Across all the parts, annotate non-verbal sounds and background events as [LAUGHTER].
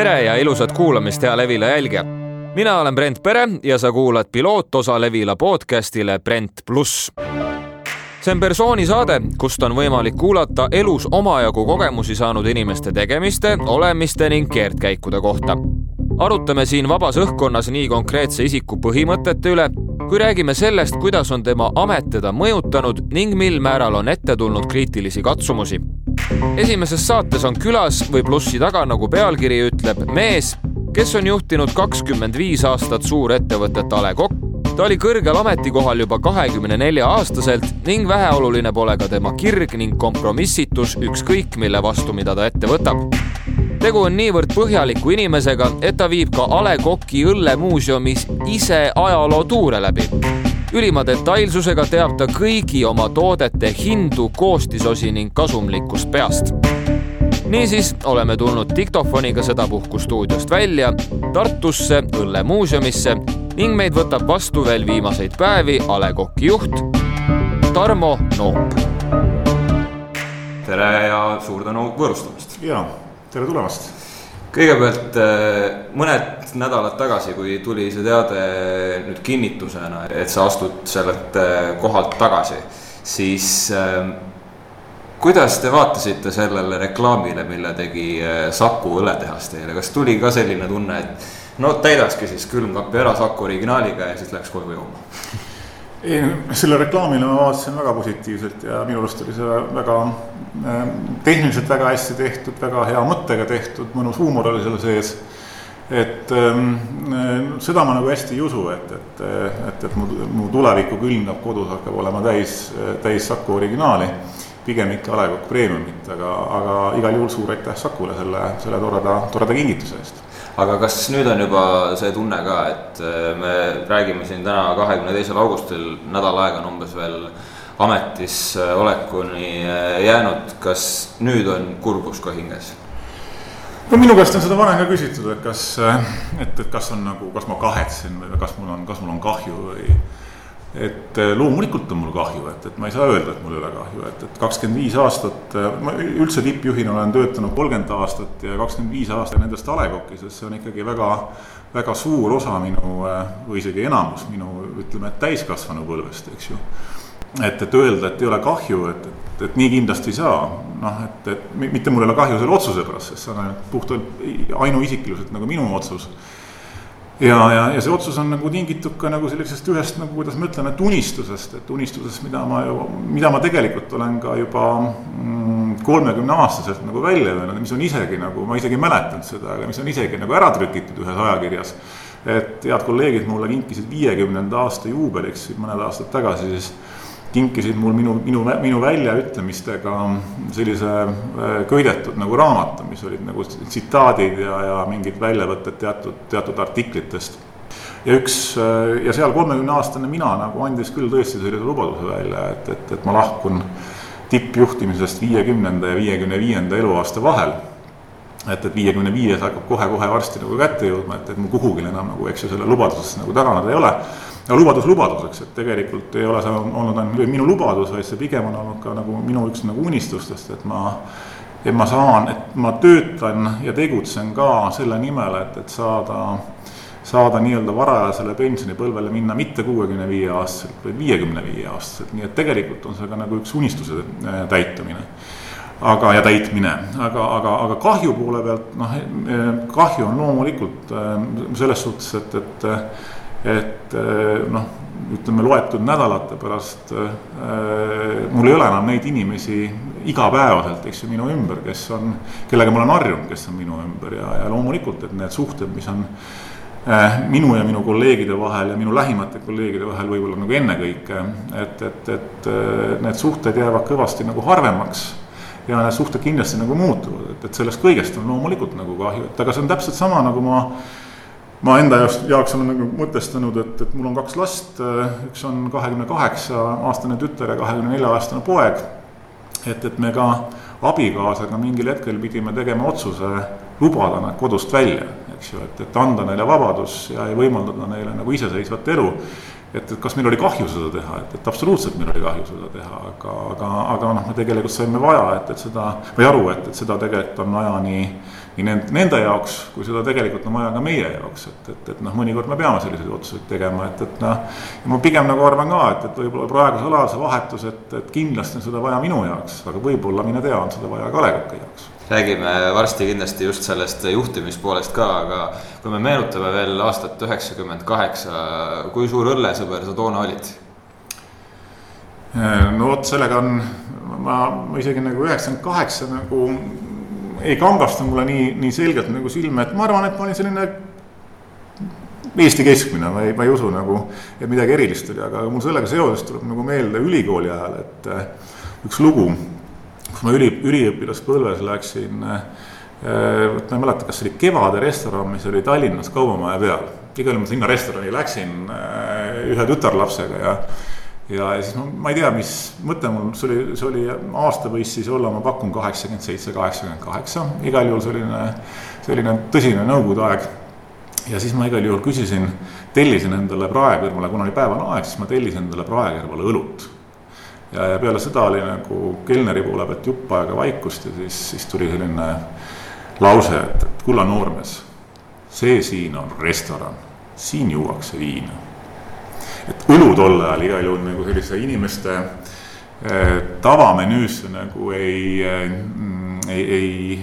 tere ja ilusat kuulamist, hea Levila jälgija. mina olen Brent Pere ja sa kuulad pilootosa Levila podcastile Brent pluss. see on persooni saade, kust on võimalik kuulata elus omajagu kogemusi saanud inimeste tegemiste, olemiste ning keerdkäikude kohta. Arutame siin vabas õhkkonnas nii konkreetse isiku põhimõtete üle, kui räägime sellest, kuidas on tema amet teda mõjutanud ning mil määral on ette tulnud kriitilisi katsumusi esimeses saates on külas või plussi taga, nagu pealkiri ütleb, mees, kes on juhtinud kakskümmend viis aastat suurettevõtet A Le Coq. ta oli kõrgel ametikohal juba kahekümne nelja aastaselt ning väheoluline pole ka tema kirg ning kompromissitus ükskõik mille vastu, mida ta ette võtab tegu on niivõrd põhjaliku inimesega, et ta viib ka A Le Coq'i õllemuuseumis ise ajalootuure läbi ülima detailsusega teab ta kõigi oma toodete hindu, koostisosi ning kasumlikkust peast. niisiis oleme tulnud diktofoniga sedapuhku stuudiost välja Tartusse õllemuuseumisse ning meid võtab vastu veel viimaseid päevi A Le Coq'i juht Tarmo Noop. tere ja suur tänu võõrustamast. ja tere tulemast kõigepealt äh, mõned nädalad tagasi, kui tuli see teade nüüd kinnitusena, et sa astud sellelt äh, kohalt tagasi, siis äh, kuidas te vaatasite sellele reklaamile, mille tegi Saku õletehas teile, kas tuli ka selline tunne, et no täidakski siis külmkapi ära Saku originaaliga ja siis läks koju jooma? [LAUGHS] ei, selle reklaamile ma vaatasin väga positiivselt ja minu arust oli see väga äh, tehniliselt väga hästi tehtud, väga hea mõttega tehtud, mõnus huumor oli seal sees. et ähm, äh, seda ma nagu hästi ei usu, et, et, et, et mu, mu tuleviku külmkapp kodus hakkab olema täis, täis Saku originaali. pigem ikka A Le Coq Premiumit, aga, aga igal juhul suur aitäh Sakule selle, selle toreda, toreda kingituse eest aga kas nüüd on juba see tunne ka, et äh, me räägime siin täna, kahekümne teisel augustil, nädal aega on umbes veel ametis äh, olekuni äh, jäänud, kas nüüd on kurbus ka hinges? no minu käest on seda varem ka küsitud, et kas, et, et kas on nagu, kas ma kahetsen või kas mul on, kas mul on kahju või et eh, loomulikult on mul kahju, et, et ma ei saa öelda, et mul ei ole kahju, et, et kakskümmend viis aastat, eh, ma üldse tippjuhina olen töötanud kolmkümmend aastat ja kakskümmend viis aastat nendest A Le Coq'i, sest see on ikkagi väga, väga suur osa minu eh, või isegi enamus minu, ütleme, täiskasvanu põlvest, eks ju. et, et öelda, et ei ole kahju, et, et, et nii kindlasti ei saa, noh, et, et mitte mul ei ole kahju selle otsuse pärast, sest see on ainult puhtalt ainuisiklikult nagu minu otsus ja, ja, ja see otsus on nagu tingitud ka nagu sellisest ühest nagu, kuidas ma ütlen, et unistusest, et unistusest, mida ma ju, mida ma tegelikult olen ka juba mm, kolmekümne aastaselt nagu välja öelnud, mis on isegi nagu, ma isegi ei mäletanud seda, aga mis on isegi nagu ära trükitud ühes ajakirjas. et head kolleegid mulle kinkisid viiekümnenda aasta juubeliks mõned aastad tagasi siis kinkisid mul minu, minu, minu väljaütlemistega sellise äh, köidetud nagu raamatu, mis olid nagu tsitaadid ja, ja mingid väljavõtted teatud, teatud artiklitest. ja üks äh, ja seal kolmekümne aastane mina nagu andis küll tõesti sellise lubaduse välja, et, et, et ma lahkun tippjuhtimisest viiekümnenda ja viiekümne viienda eluaasta vahel et, et viiekümne viies hakkab kohe-kohe varsti nagu kätte jõudma, et, et mul kuhugile enam nagu, eks ju, selle lubadusest nagu taganeda ei ole no lubadus lubaduseks, et tegelikult ei ole see olnud ainult minu lubadus, vaid see pigem on olnud ka nagu minu üks nagu unistustest, et ma et ma saan, et ma töötan ja tegutsen ka selle nimel, et, et saada, saada nii-öelda varajasele pensionipõlvele minna mitte kuuekümne viie aastaselt, vaid viiekümne viie aastaselt, nii et tegelikult on see ka nagu üks unistuse äh, täitumine. aga, ja täitmine, aga, aga, aga kahju poole pealt, noh, kahju on loomulikult äh, selles suhtes, et, et et eh, noh, ütleme loetud nädalate pärast äh, mul ei ole enam neid inimesi igapäevaselt, eks ju, minu ümber, kes on, kellega ma olen harjunud, kes on minu ümber. Ja, ja loomulikult, et need suhted, mis on äh, minu ja minu kolleegide vahel ja minu lähimate kolleegide vahel võib-olla nagu ennekõike, et, et, et need suhted jäävad kõvasti nagu harvemaks ja need suhted kindlasti nagu muutuvad, et, et sellest kõigest on loomulikult nagu kahju, et aga see on täpselt sama, nagu ma ma enda jaoks, jaoks olen nagu mõtestanud, et, et mul on kaks last, üks on kahekümne kaheksa aastane tütar ja kahekümne nelja aastane poeg. et, et me ka abikaasaga mingil hetkel pidime tegema otsuse lubada nad kodust välja, eks ju, et, et anda neile vabadus ja, võimaldada neile nagu iseseisvat elu et, et kas meil oli kahju seda teha, et, et absoluutselt meil oli kahju seda teha, aga, aga, aga noh, me tegelikult saime vaja, et, et seda või aru, et, et seda tegelikult on vaja nii, nii nende, nende jaoks, kui seda tegelikult on vaja ka meie jaoks, et, et, et noh, mõnikord me peame selliseid otsuseid tegema, et, et noh. ja ma pigem nagu arvan ka, et, et võib-olla praegusel ajal see vahetus, et, et kindlasti on seda vaja minu jaoks, aga võib-olla, mine tea, on seda vaja ka A Le Coq'i jaoks räägime varsti kindlasti just sellest juhtimispoolest ka, aga kui me meenutame veel aastat üheksakümmend kaheksa, kui suur õllesõber sa toona olid? no vot, sellega on, ma, ma isegi nagu üheksakümmend kaheksa nagu ei kangasta mulle nii, nii selgelt nagu silme, et ma arvan, et ma olin selline Eesti keskmine, ma ei, ma ei usu nagu, et midagi erilist oli, aga mul sellega seoses tuleb nagu meelde ülikooli ajal, et üks lugu kus ma üli, üliõpilaspõlves läksin äh, vot ma ei mäleta, kas see oli Kevade restoran, mis oli Tallinnas Kaubamaja peal. igal juhul ma sinna restorani läksin äh, ühe tütarlapsega ja ja, ja siis ma, ma ei tea, mis mõte mul, see oli, see oli, aasta võis siis olla, ma pakun kaheksakümmend seitse, kaheksakümmend kaheksa, igal juhul selline, selline tõsine nõukogude aeg. ja siis ma igal juhul küsisin, tellisin endale praekõrvale, kuna oli päevane aeg, siis ma tellisin endale praekõrvale õlut ja, ja peale seda oli nagu kelneri poole pealt jupp aega vaikust ja siis, siis tuli selline lause, et, et kulla noormees, see siin on restoran, siin juuakse viina. Et õlu tol ajal igal juhul nagu sellise inimeste eh, tavamenüüsse nagu ei eh, ei, ei,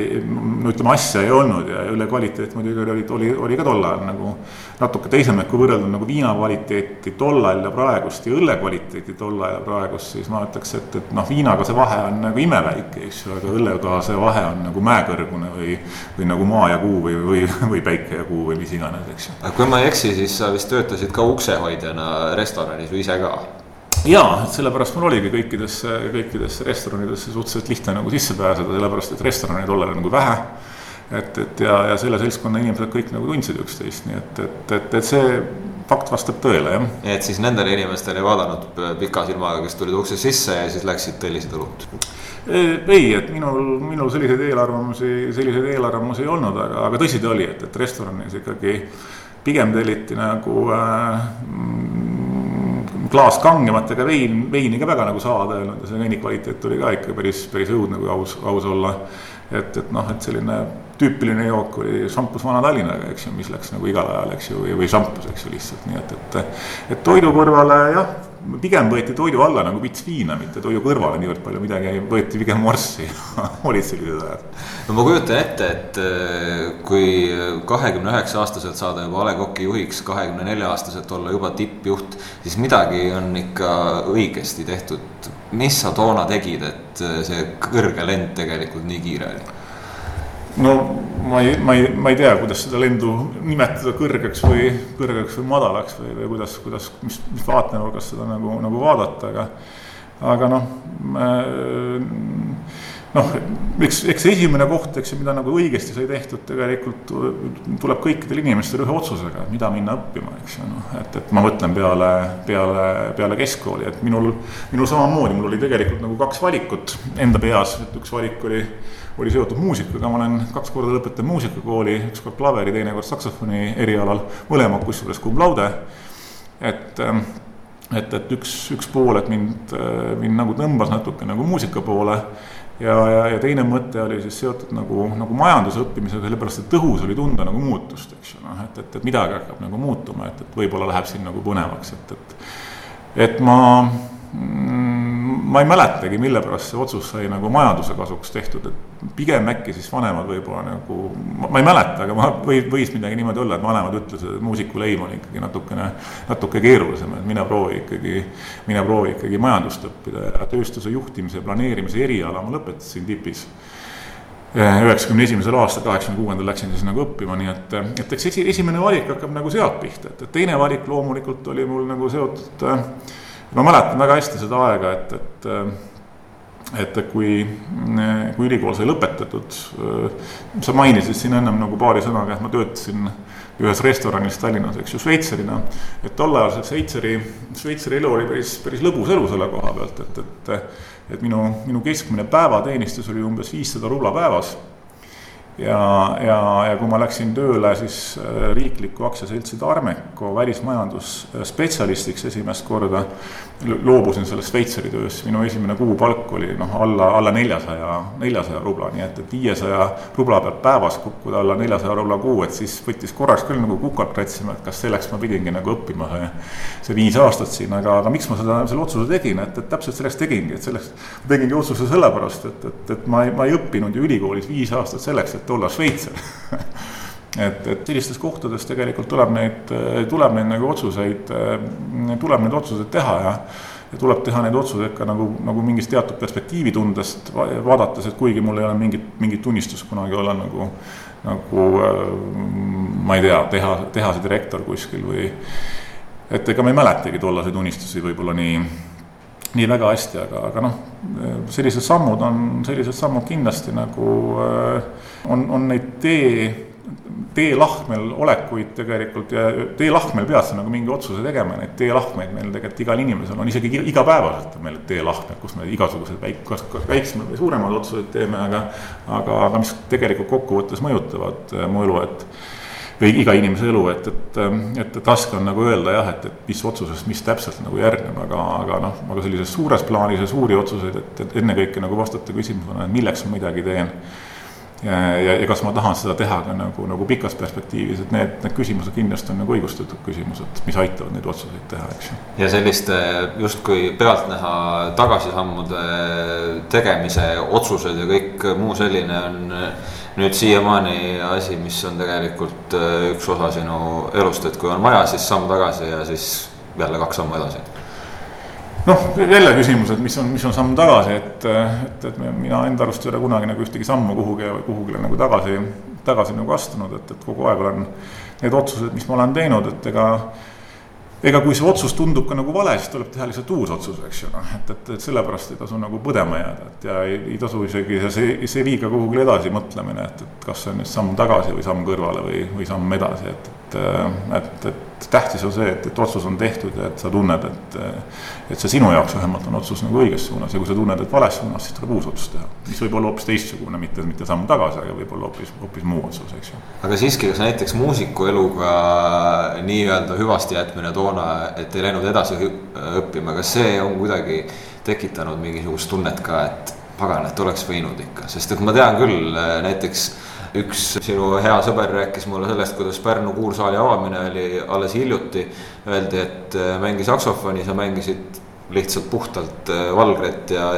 ei, no ütleme, asja ei olnud ja õlle kvaliteet muidugi oli, oli, oli ka tol ajal nagu natuke teisem, et kui võrrelda nagu viina kvaliteeti tol ajal ja praegust ja õlle kvaliteeti tol ajal ja praegust, siis ma ütleks, et, et noh, viinaga see vahe on nagu imeväike, eks ju, aga õllega see vahe on nagu mäekõrgune või, või nagu maa ja kuu või, või, või päike ja kuu või mis iganes, eks ju. kui ma ei eksi, siis sa vist töötasid ka uksehoidjana restoranis või ise ka? Jaa, sellepärast mul oligi kõikidesse, kõikidesse restoranidesse suhteliselt lihtne nagu sisse pääseda, sellepärast et restorane tollal nagu vähe. et, et ja, ja selle seltskonna inimesed kõik nagu tundsid üksteist, nii et, et, et, et see fakt vastab tõele, jah. et siis nendele inimestele ei vaadanud pika silmaga, kes tulid ukse sisse ja siis läksid tellisid õlut? ei, et minul, minul selliseid eelarvamusi, selliseid eelarvamusi ei olnud, aga, aga tõsi ta oli, et, et restoranis ikkagi pigem telliti nagu äh, klaas kangemat, ega vein, veini ka väga nagu saada ei olnud ja see veini kvaliteet oli ka ikka päris, päris õudne, kui aus, aus olla. et, et noh, et selline tüüpiline jook oli šampus Vana-Tallinnaga, eks ju, mis läks nagu igal ajal, eks ju, või, või šampus, eks ju, lihtsalt nii et, et. et toidu kõrvale jah, pigem võeti toidu alla nagu pits viina, mitte toidu kõrvale niivõrd palju midagi, võeti pigem morssi olid sellised ajad. no ma kujutan ette, et äh, kui kahekümne üheksa aastaselt saada juba A Le Coq'i juhiks, kahekümne nelja aastaselt olla juba tippjuht, siis midagi on ikka õigesti tehtud. mis sa toona tegid, et äh, see kõrge lend tegelikult nii kiire oli? No ma ei, ma ei, ma ei tea, kuidas seda lendu nimetada kõrgeks või kõrgeks või madalaks või, või kuidas, kuidas, mis, mis vaatenurgast seda nagu, nagu vaadata, aga. aga noh, noh, eks, eks esimene koht, eks ju, mida nagu õigesti sai tehtud, tegelikult tuleb kõikidel inimestel ühe otsusega, mida minna õppima, eks ju, noh, et, et ma mõtlen peale, peale, peale keskkooli, et minul, minul samamoodi, mul oli tegelikult nagu kaks valikut enda peas, et üks valik oli oli seotud muusikaga, ma olen kaks korda lõpetanud muusikakooli, üks kord klaveri, teine kord saksofoni erialal, mõlemad kusjuures cum laude. et, ähm, et, et üks, üks pool, et mind, äh, mind nagu tõmbas natuke nagu muusika poole ja, ja, ja teine mõte oli siis seotud nagu, nagu majanduse õppimisega, sellepärast et õhus oli tunda nagu muutust, eks ju, noh, et, et, et midagi hakkab nagu muutuma, et, et võib-olla läheb siin nagu põnevaks, et, et. et ma ma ei mäletagi, mille pärast see otsus sai nagu majanduse kasuks tehtud, et pigem äkki siis vanemad võib-olla nagu, ma ei mäleta, aga ma, või, võis midagi niimoodi olla, et vanemad ütlesid, et muusikuleim on ikkagi natukene, natuke keerulisem, et mine proovi ikkagi, mine proovi ikkagi majandust õppida. Ja tööstuse juhtimise, planeerimise eriala ma lõpetasin tipis. Üheksakümne esimesel aastal, kaheksakümne kuuendal läksin siis nagu õppima, nii et, et eks esi, esimene valik hakkab nagu sealt pihta, et, et teine valik loomulikult oli mul nagu seotud äh, ma mäletan väga hästi seda aega, et, et et kui, kui ülikool sai lõpetatud, sa mainisid siin ennem nagu paari sõnaga, et ma töötasin ühes restoranis Tallinnas, eks ju, šveitserina. et tol ajal see Šveitseri, Šveitseri elu oli päris, päris lõbus elu selle koha pealt, et, et. et minu, minu keskmine päevateenistus oli umbes viissada rubla päevas. Ja, ja, ja kui ma läksin tööle siis äh, riikliku aktsiaseltsi Tarmeco välismajandusspetsialistiks esimest korda, loobusin sellest Šveitsari tööst, minu esimene kuupalk oli noh, alla, alla neljasaja, neljasaja rubla, nii et, et viiesaja rubla pealt päevas kukkuda alla neljasaja rubla kuu, et siis võttis korraks küll nagu kukalt kratsima, et kas selleks ma pidingi nagu õppima see, see viis aastat siin, aga, aga miks ma seda, selle otsuse tegin, et, et täpselt selleks tegingi, et selleks tegingi otsuse sellepärast, et, et, et ma ei, ma ei õppinud ju ülikoolis viis aastat selleks, et et olla šveitser [LAUGHS] et, et sellistes kohtades tegelikult tuleb neid, tuleb neid nagu otsuseid, tuleb neid otsuseid teha ja ja tuleb teha neid otsuseid ka nagu, nagu mingist teatud perspektiivitundest vaadates, et kuigi mul ei ole mingit, mingit tunnistust kunagi olla nagu, nagu ma ei tea, teha, tehase direktor kuskil või et ega ma ei mäletagi tollaseid unistusi võib-olla nii, nii väga hästi, aga, aga noh, sellised sammud on, sellised sammud kindlasti nagu äh, on, on neid tee, teelahkmel olekuid tegelikult ja teelahkmel pead sa nagu mingi otsuse tegema, neid teelahkmeid meil tegelikult igal inimesel on, isegi igapäevaselt on meil teelahkmed, kus me igasuguseid väik-, kas väiksemaid või suuremaid otsuseid teeme, aga aga, aga mis tegelikult kokkuvõttes mõjutavad äh, mu elu, et või iga inimese elu, et, et, et, et raske on nagu öelda jah, et, et mis otsusest, mis täpselt nagu järgneb, aga, aga noh, aga sellises suures plaanis ja suuri otsuseid, et, et ennekõike nagu vastata küsimusele, et milleks ma midagi teen ja, ja, ja kas ma tahan seda teha ka nagu, nagu pikas perspektiivis, et need, need küsimused kindlasti on nagu õigustatud küsimused, mis aitavad neid otsuseid teha, eks ju. ja selliste justkui pealtnäha tagasisammude tegemise otsused ja kõik muu selline on nüüd siiamaani asi, mis on tegelikult üks osa sinu elust, et kui on vaja, siis samm tagasi ja siis jälle kaks sammu edasi. Noh, jälle küsimus, et mis on, mis on samm tagasi, et, et, et mina enda arust ei ole kunagi nagu ühtegi sammu kuhugi, kuhugile nagu tagasi, tagasi nagu astunud, et, et kogu aeg olen need otsused, mis ma olen teinud, et ega ega kui see otsus tundub ka nagu vale, siis tuleb teha lihtsalt uus otsus, eks ju, noh, et, et, et sellepärast ei tasu nagu põdema jääda, et ja ei, ei tasu isegi see, see liiga kuhugile edasi mõtlemine, et, et kas see on nüüd samm tagasi või samm kõrvale või, või samm edasi, et, et, et, et tähtis on see, et, et otsus on tehtud ja et sa tunned, et, et see sinu jaoks vähemalt on otsus nagu õiges suunas ja kui sa tunned, et vales suunas, siis tuleb uus otsus teha. mis võib olla hoopis teistsugune, mitte, mitte samm tagasi, aga võib-olla hoopis, hoopis muu otsus, eks ju. aga siiski, kas näiteks muusiku eluga nii-öelda hüvasti jätmine toona, et ei läinud edasi õppima, kas see on kuidagi tekitanud mingisugust tunnet ka, et pagan, et oleks võinud ikka, sest et ma tean küll näiteks üks sinu hea sõber rääkis mulle sellest, kuidas Pärnu kuursaali avamine oli alles hiljuti. Öeldi, et äh, mängi saksofoni, sa mängisid lihtsalt puhtalt äh, valgret ja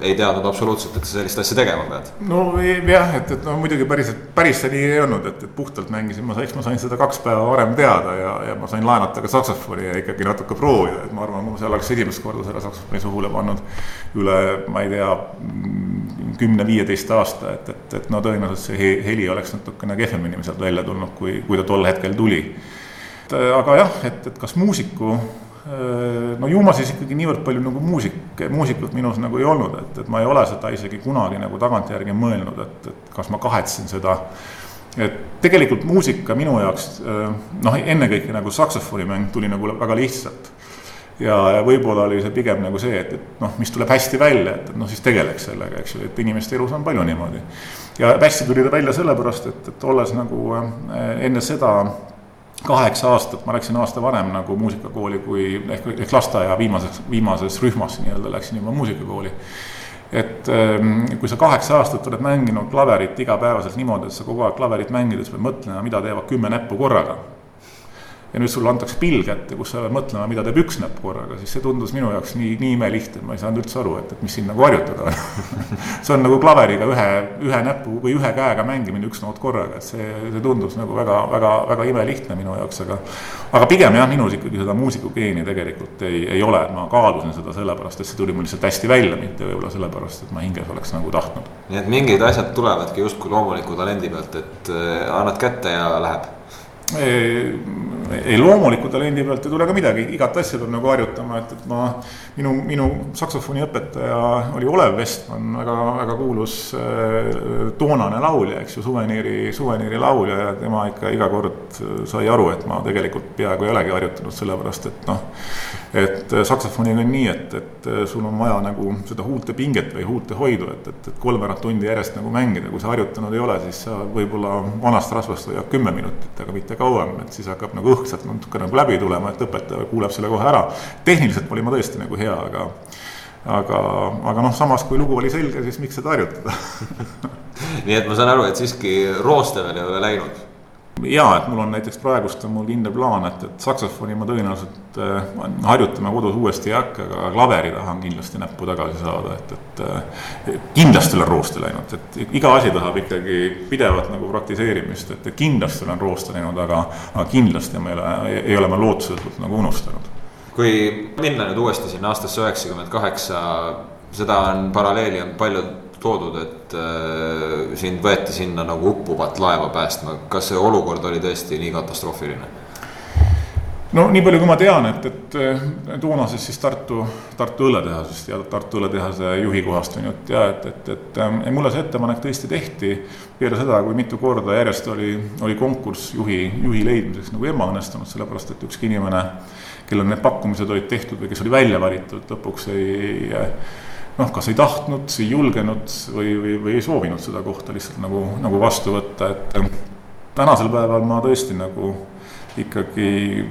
ei teadnud absoluutselt, et sa sellist asja tegema pead. no jah, et, et no muidugi päris, päris see nii ei olnud, et, et puhtalt mängisin, ma eks ma sain seda kaks päeva varem teada ja, ja ma sain laenata ka saksofoni ja ikkagi natuke proovida, et ma arvan, kui ma seal oleks esimest korda selle saksofoni suhule pannud üle, ma ei tea, kümne-viieteist aasta, et, et, et no tõenäoliselt see heli oleks natukene kehvemini sealt välja tulnud, kui, kui ta tol hetkel tuli. aga jah, et, et kas muusiku no ju ma siis ikkagi niivõrd palju nagu muusik, muusikut minus nagu ei olnud, et, et ma ei ole seda isegi kunagi nagu tagantjärgi mõelnud, et, et kas ma kahetsen seda. et tegelikult muusika minu jaoks noh, ennekõike nagu saksofonimäng tuli nagu väga lihtsalt ja, ja võib-olla oli see pigem nagu see, et, et noh, mis tuleb hästi välja, et, et noh, siis tegeleks sellega, eks ju, et inimeste elus on palju niimoodi. ja hästi tuli ta välja sellepärast, et, et olles nagu äh, enne seda kaheksa aastat, ma läksin aasta varem nagu muusikakooli, kui ehk, ehk lasteaia viimases, viimases rühmas nii-öelda läksin juba muusikakooli. et ähm, kui sa kaheksa aastat oled mänginud klaverit igapäevaselt niimoodi, et sa kogu aeg klaverit mängides pead mõtlema, mida teevad kümme näppu korraga ja nüüd sulle antakse pill kätte, kus sa pead mõtlema, mida teeb üks näpp korraga, siis see tundus minu jaoks nii, nii imelihtne, ma ei saanud üldse aru, et, et mis siin nagu harjutada on. [LAUGHS] See on nagu klaveriga ühe, ühe näpu või ühe käega mängimine, üks noot korraga, et see, see tundus nagu väga, väga, väga imelihtne minu jaoks, aga aga pigem jah, minus ikkagi seda muusikugeeni tegelikult ei, ei ole, et ma kaalusin seda sellepärast, et see tuli mul lihtsalt hästi välja, mitte võib-olla sellepärast, et ma hinges oleks nagu tahtnud. nii et mingid asjad tulevadki justkui loomuliku talendi pealt, et äh, annad kätte ja läheb ei loomuliku talendi pealt ei tule ka midagi, igat asja peab nagu harjutama, et, et ma, minu, minu saksofoniõpetaja oli Olev Vestman, väga, väga kuulus äh, toonane laulja, eks ju, suveniiri, suveniiri laulja ja tema ikka iga kord sai aru, et ma tegelikult peaaegu ei olegi harjutanud, sellepärast et noh, et saksofoniga on nii, et, et sul on vaja nagu seda huulte pinget või huulte hoidu, et, et, et kolmveerand tundi järjest nagu mängida, kui sa harjutanud ei ole, siis sa võib-olla vanast rasvast hoiad kümme minutit, aga mitte kauem, et siis hakkab nagu õhk sealt natuke nagu läbi tulema, et õpetaja kuuleb selle kohe ära. tehniliselt olin ma tõesti nagu hea, aga, aga, aga noh, samas kui lugu oli selge, siis miks seda harjutada [LAUGHS] nii et ma saan aru, et siiski rooste veel ei ole läinud ja et mul on näiteks praegust on mul kindel plaan, et, et saksofoni ma tõenäoliselt äh, harjutama kodus uuesti ei hakka, aga klaveri tahan kindlasti näppu tagasi saada, et, et äh, kindlasti olen rooste läinud, et iga asi tahab ikkagi pidevat nagu praktiseerimist, et kindlasti olen rooste läinud, aga, aga kindlasti ma ei ole, ei ole ma lootusetult nagu unustanud. kui minna nüüd uuesti sinna aastasse üheksakümmend kaheksa, seda on paralleeli on palju toodud, et äh, sind võeti sinna nagu uppuvat laeva päästma, kas see olukord oli tõesti nii katastroofiline? no nii palju, kui ma tean, et, et äh, toonases siis Tartu, Tartu õlletehasest ja Tartu õlletehase juhi kohast on jutt ja et, et, et äh, mulle see ettepanek tõesti tehti peale seda, kui mitu korda järjest oli, oli konkurss juhi, juhi leidmiseks nagu ebaõnnestunud, sellepärast et ükski inimene, kellel need pakkumised olid tehtud või kes oli välja valitud, lõpuks ei, ei noh, kas ei tahtnud, ei julgenud või, või, või ei soovinud seda kohta lihtsalt nagu, nagu vastu võtta, et tänasel päeval ma tõesti nagu ikkagi,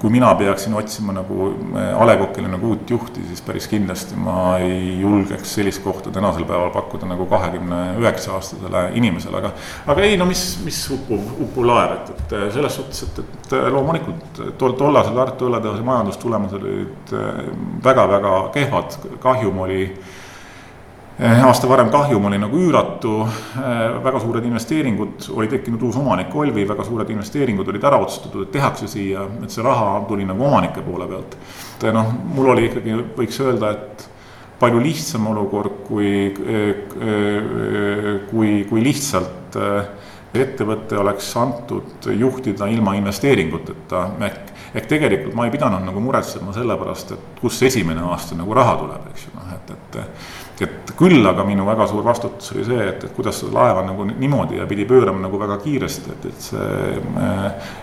kui mina peaksin otsima nagu A Le Coqile nagu uut juhti, siis päris kindlasti ma ei julgeks sellist kohta tänasel päeval pakkuda nagu kahekümne üheksa aastasele inimesele, aga aga ei no mis, mis uppuv, uppuv laev, et, et selles suhtes, et, et loomulikult tol, tollasel Tartu õlletehase majandustulemused olid väga-väga eh, kehvad, kahjum oli aasta varem kahjum oli nagu üüratu, eh, väga suured investeeringud, oli tekkinud uus omanik Olvi, väga suured investeeringud olid ära otsustatud, et tehakse siia, et see raha tuli nagu omanike poole pealt. noh, mul oli ikkagi, võiks öelda, et palju lihtsam olukord, kui, eh, kui, kui lihtsalt ettevõte oleks antud juhtida ilma investeeringuteta, ehk, ehk tegelikult ma ei pidanud nagu muretsema selle pärast, et kust esimene aasta nagu raha tuleb, eks ju, noh, et, et et küll aga minu väga suur vastutus oli see, et, et kuidas seda laeva nagu niimoodi ja pidi pöörama nagu väga kiiresti, et, et see,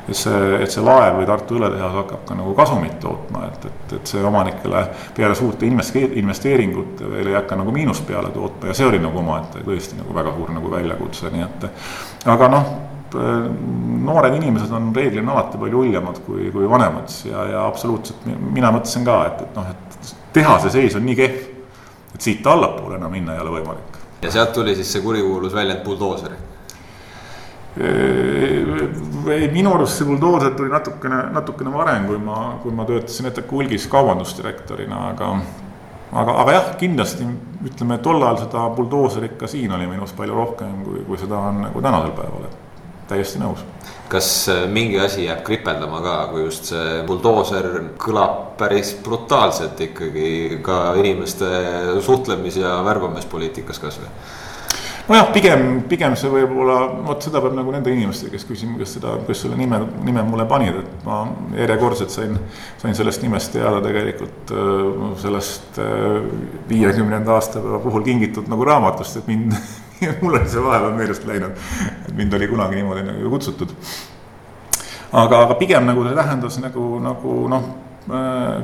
et see, et see laev või Tartu õletehas hakkab ka nagu kasumit tootma, et, et, et see omanikele peale suurte investeeringute veel ei hakka nagu miinust peale tootma ja see oli nagu omaette tõesti nagu väga suur nagu väljakutse, nii et aga noh noored inimesed on reeglina alati palju hullemad kui, kui vanemad ja, ja absoluutselt mina mõtlesin ka, et, et noh, et tehase seis on nii kehv et siit allapoole enam minna ei ole võimalik. ja sealt tuli siis see kurikuulus väljend buldooser? minu arust see buldooser tuli natukene, natukene varem, kui ma, kui ma töötasin ETK hulgis kaubandusdirektorina, aga aga, aga jah, kindlasti ütleme, tol ajal seda buldooserit ka siin oli minus palju rohkem, kui, kui seda on nagu tänasel päeval, et täiesti nõus kas äh, mingi asi jääb kripeldama ka, kui just see buldooser kõlab päris brutaalselt ikkagi ka inimeste suhtlemis- ja värbamispoliitikas kasvõi? nojah, pigem, pigem see võib-olla, vot seda peab nagu nende inimestega, kes küsima, kes seda, kes selle nime, nime mulle panid, et ma järjekordselt sain, sain sellest nimest teada tegelikult äh, sellest äh, viiekümnenda aastapäeva puhul kingitud nagu raamatust, et mind [LAUGHS] mul oli see vahepeal meelest läinud, et mind oli kunagi niimoodi nagu kutsutud. aga, aga pigem nagu see tähendas nagu, nagu noh äh,,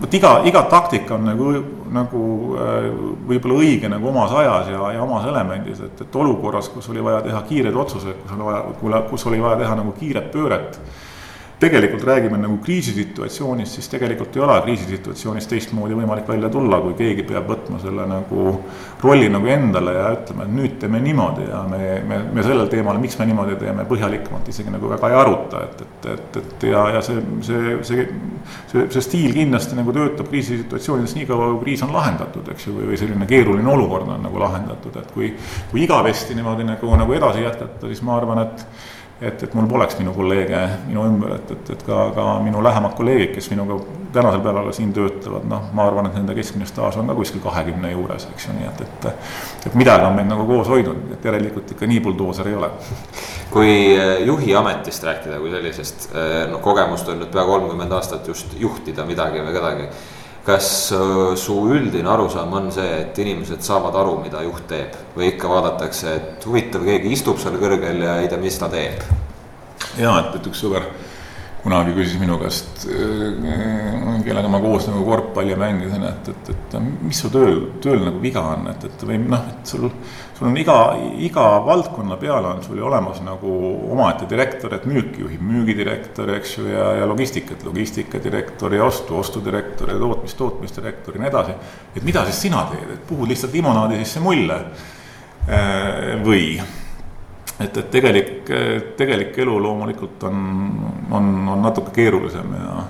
vot iga, iga taktika on nagu, nagu äh, võib-olla õige nagu omas ajas ja, ja omas elemendis, et, et olukorras, kus oli vaja teha kiireid otsuseid, kus oli vaja, kus oli vaja teha nagu kiiret pööret tegelikult räägime nagu kriisisituatsioonist, siis tegelikult ei ole kriisisituatsioonis teistmoodi võimalik välja tulla, kui keegi peab võtma selle nagu rolli nagu endale ja ütlema, et nüüd teeme niimoodi ja me, me, me sellel teemal, miks me niimoodi teeme, põhjalikumalt isegi nagu väga ei aruta, et, et, et, et ja, ja see, see, see, see, see stiil kindlasti nagu töötab kriisisituatsioonides nii kaua, kui kriis on lahendatud, eks ju, või selline keeruline olukord on nagu lahendatud, et kui, kui igavesti niimoodi nagu, nagu edasi jätkata, siis ma arvan, et et, et mul poleks minu kolleege minu ümber, et, et, et ka, ka minu lähemad kolleegid, kes minuga tänasel päeval siin töötavad, noh, ma arvan, et nende keskmine staaž on ka kuskil kahekümne juures, eks ju, nii et, et et midagi on meid nagu koos hoidnud, et järelikult ikka nii buldooser ei ole. kui eh, juhi ametist rääkida kui sellisest, eh, no kogemust on nüüd pea kolmkümmend aastat just juhtida midagi või kedagi kas su üldine arusaam on see, et inimesed saavad aru, mida juht teeb või ikka vaadatakse, et huvitav, keegi istub seal kõrgel ja ei tea, mis ta teeb? ja et, et üks sõber kunagi küsis minu käest, kellega ma koos nagu korvpalli mängisin, et, et, et mis su tööl, tööl nagu viga on, et, et või noh, et sul, sul on iga, iga valdkonna peale on sul ju olemas nagu omaette direktor, et müüki juhib müügidirektor, eks ju, ja, ja logistikat, logistikadirektor ja ostu, ostudirektor ja tootmist, tootmisdirektor ja nii edasi. et mida siis sina teed, et puhud lihtsalt limonaadi sisse mulle äh, või et, et tegelik, tegelik elu loomulikult on, on, on natuke keerulisem ja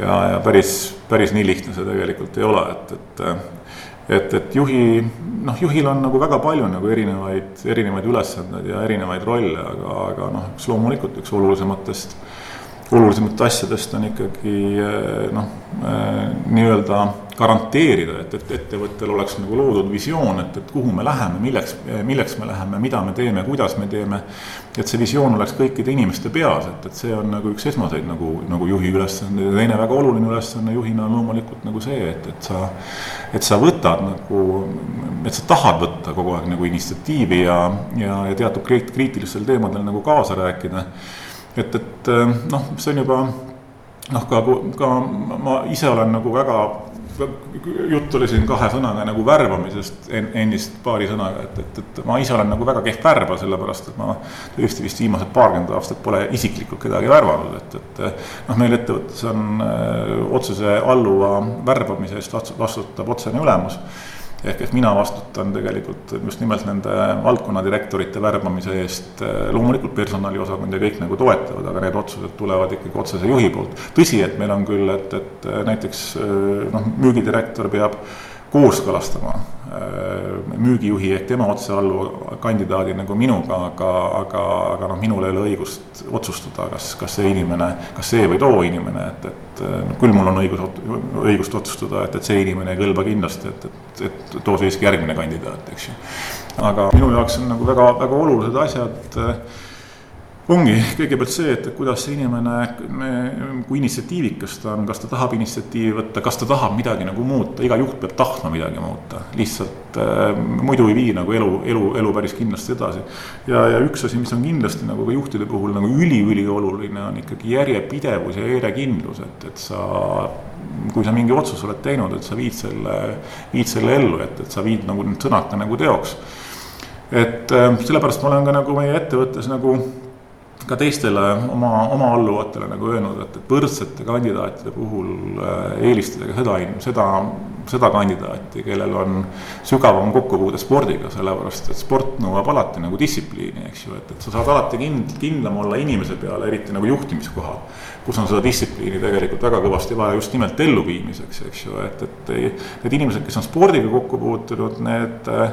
ja, ja päris, päris nii lihtne see tegelikult ei ole, et, et et, et juhi, noh, juhil on nagu väga palju nagu erinevaid, erinevaid ülesandeid ja erinevaid rolle, aga, aga noh, üks loomulikult üks olulisematest olulisematest asjadest on ikkagi noh, nii-öelda garanteerida, et, et ettevõttel oleks nagu loodud visioon, et, et kuhu me läheme, milleks, milleks me läheme, mida me teeme, kuidas me teeme. et see visioon oleks kõikide inimeste peas, et, et see on nagu üks esmaseid nagu, nagu juhi ülesandeid ja teine väga oluline ülesanne juhina on loomulikult nagu see, et, et sa. et sa võtad nagu, et sa tahad võtta kogu aeg nagu initsiatiivi ja, ja, ja teatud kriitilistel teemadel nagu kaasa rääkida et, et noh, see on juba noh, ka, ka ma ise olen nagu väga, jutt oli siin kahe sõnaga nagu värbamisest ennist paari sõnaga, et, et, et ma ise olen nagu väga kehv värba, sellepärast et ma tõesti vist viimased paarkümmend aastat pole isiklikult kedagi värvanud, et, et noh, meil ettevõttes on öö, eh, otsese alluva värbamise eest vastutab otsene ülemus ehk et mina vastutan tegelikult just nimelt nende valdkonnadirektorite värbamise eest. loomulikult personaliosakond ja kõik nagu toetavad, aga need otsused tulevad ikkagi otsese juhi poolt. tõsi, et meil on küll, et, et näiteks noh, müügidirektor peab kooskõlastama müügijuhi ehk tema otsealluva kandidaadi nagu minuga, aga, aga, aga noh, minul ei ole õigust otsustada, kas, kas see inimene, kas see või too inimene, et, et noh, küll mul on õigus, õigust otsustada, et, et see inimene ei kõlba kindlasti, et, et, et too siiski järgmine kandidaat, eks ju. aga minu jaoks on nagu väga, väga olulised asjad ongi kõigepealt see, et kuidas see inimene, kui initsiatiivikas ta on, kas ta tahab initsiatiivi võtta, kas ta tahab midagi nagu muuta, iga juht peab tahtma midagi muuta. lihtsalt äh, muidu ei vii nagu elu, elu, elu päris kindlasti edasi. ja, ja üks asi, mis on kindlasti nagu ka juhtide puhul nagu üliülioluline, on ikkagi järjepidevus ja järjekindlus, et, et sa kui sa mingi otsuse oled teinud, et sa viid selle, viid selle ellu, et, et sa viid nagu need sõnad ka nagu teoks. et äh, sellepärast ma olen ka nagu meie ettevõttes nagu ka teistele oma, oma alluvatele nagu öelnud, et, et võrdsete kandidaatide puhul äh, eelistage seda, seda, seda kandidaati, kellel on sügavam kokkupuude spordiga, sellepärast et sport nõuab alati nagu distsipliini, eks ju, et, et sa saad alati kind-, kindlam olla inimese peale, eriti nagu juhtimiskohal. kus on seda distsipliini tegelikult väga kõvasti vaja just nimelt elluviimiseks, eks ju, et, et need inimesed, kes on spordiga kokku puutunud, need äh,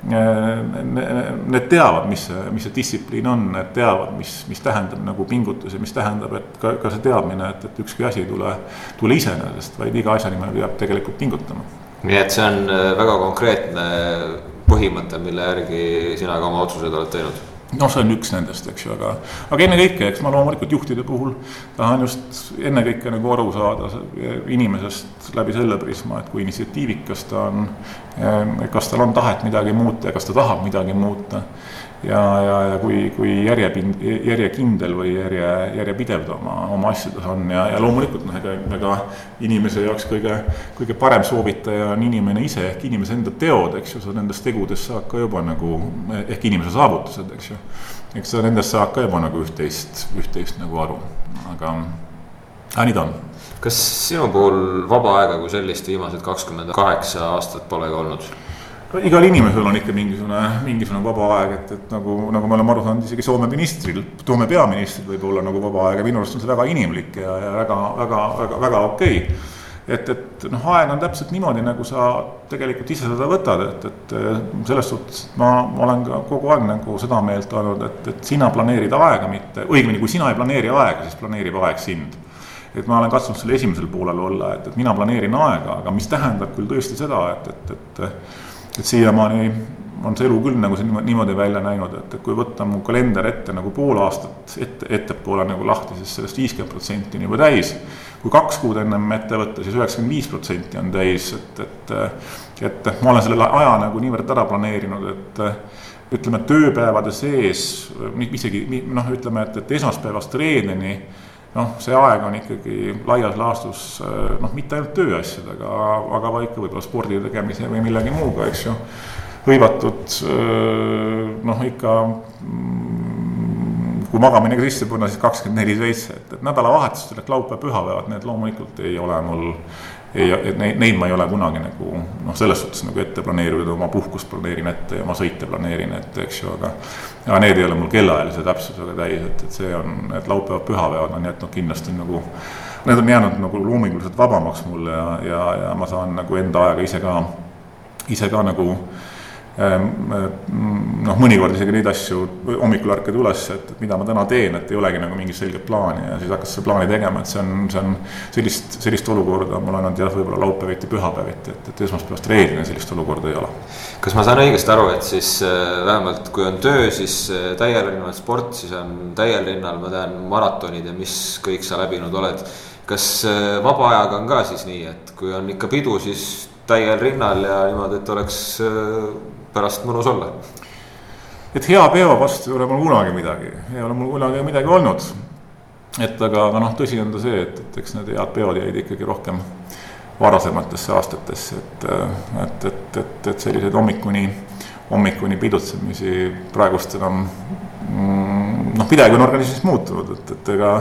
Need teavad, mis see, mis see distsipliin on, need teavad, mis, mis tähendab nagu pingutus ja mis tähendab, et ka, ka see teadmine, et, et ükski asi ei tule, tule iseenesest, vaid iga asja nimel peab tegelikult pingutama. nii et see on äh, väga konkreetne põhimõte, mille järgi sina ka oma otsused oled teinud noh, see on üks nendest, eks ju, aga, aga ennekõike, eks ma loomulikult juhtide puhul tahan just ennekõike nagu aru saada inimesest läbi selle prisma, et kui initsiatiivikas ta on. kas tal on tahet midagi muuta ja kas ta tahab midagi muuta ja, ja, ja kui, kui järjepind, järjekindel või järje, järjepidev ta oma, oma asjades on ja, ja loomulikult noh, ega, ega inimese jaoks kõige, kõige parem soovitaja on inimene ise ehk inimese enda teod, eks ju, sa nendest tegudest saad ka juba nagu ehk inimese saavutused, eks ju. eks sa nendest saad ka juba nagu üht-teist, üht-teist nagu aru, aga, aga nii ta on kas sinu puhul vaba aega kui sellist viimased kakskümmend kaheksa aastat polegi olnud? Igal inimesel on ikka mingisugune, mingisugune vaba aeg, et, et nagu, nagu me oleme aru saanud, isegi Soome ministril, Soome peaministril võib olla nagu vaba aeg ja minu arust on see väga inimlik ja, ja väga, väga, väga, väga okei. Okay et, et noh, aeg on täpselt niimoodi, nagu sa tegelikult ise seda võtad, et, et selles suhtes ma, ma olen ka kogu aeg nagu seda meelt olnud, et, et sina planeerid aega, mitte, õigemini, kui sina ei planeeri aega, siis planeerib aeg sind. Et ma olen katsunud selle esimesel poolel olla, et, et mina planeerin aega, aga mis tähendab küll tõesti seda, et, et, et et siiamaani on see elu küll nagu see niimoodi välja näinud, et, et kui võtta mu kalender ette nagu pool aastat ette, ettepoole nagu lahti, siis sellest viiskümmend protsenti on juba täis. kui kaks kuud ennem ette võtta, siis üheksakümmend viis protsenti on täis, et, et, et ma olen selle aja nagu niivõrd ära planeerinud, et ütleme, tööpäevade sees isegi noh, ütleme, et, et esmaspäevast reedeni noh, see aeg on ikkagi laias laastus noh, mitte ainult tööasjadega, aga ka ikka võib-olla spordi tegemise või millegi muuga, eks ju. Hõivatud noh, ikka mm, kui magamine ka sisse panna, siis kakskümmend neli seitse, et, et nädalavahetustel ehk laupäev, pühapäevad, need loomulikult ei ole mul, ei, neid, neid ma ei ole kunagi nagu noh, selles suhtes nagu ette planeerinud, oma puhkust planeerin ette ja oma sõite planeerin ette, eks ju, aga aga need ei ole mul kellaajalise täpsusega täis, et, et see on, need laupäevad, pühapäevad on jätnud kindlasti nagu Need on jäänud nagu loominguliselt vabamaks mulle ja, ja, ja ma saan nagu enda aega ise ka, ise ka nagu noh, mõnikord isegi neid asju hommikul ärkad üles, et, mida ma täna teen, et ei olegi nagu mingit selget plaani ja siis hakkad seda plaani tegema, et see on, see on sellist, sellist olukorda mul on olnud jah, võib-olla laupäeviti, pühapäeviti, et, et esmaspäevast reeglina sellist olukorda ei ole. kas ma saan õigesti aru, et siis äh, vähemalt kui on töö, siis äh, täiel rinnal sport, siis on täiel rinnal, ma tean, maratonid ja mis kõik sa läbinud oled. kas vaba ajaga on ka siis nii, et kui on ikka pidu, siis täiel rinnal ja niimoodi, et oleks pärast mõnus olla. et hea peo vastu ei ole mul kunagi midagi, ei ole mul kunagi midagi olnud. et aga, aga noh, tõsi on ta see, et, et eks need head peod jäid ikkagi rohkem varasematesse aastatesse, et, et, et, et, et selliseid hommikuni, hommikuni pidutsemisi praegust enam noh, midagi on organismis muutunud, et, et ega,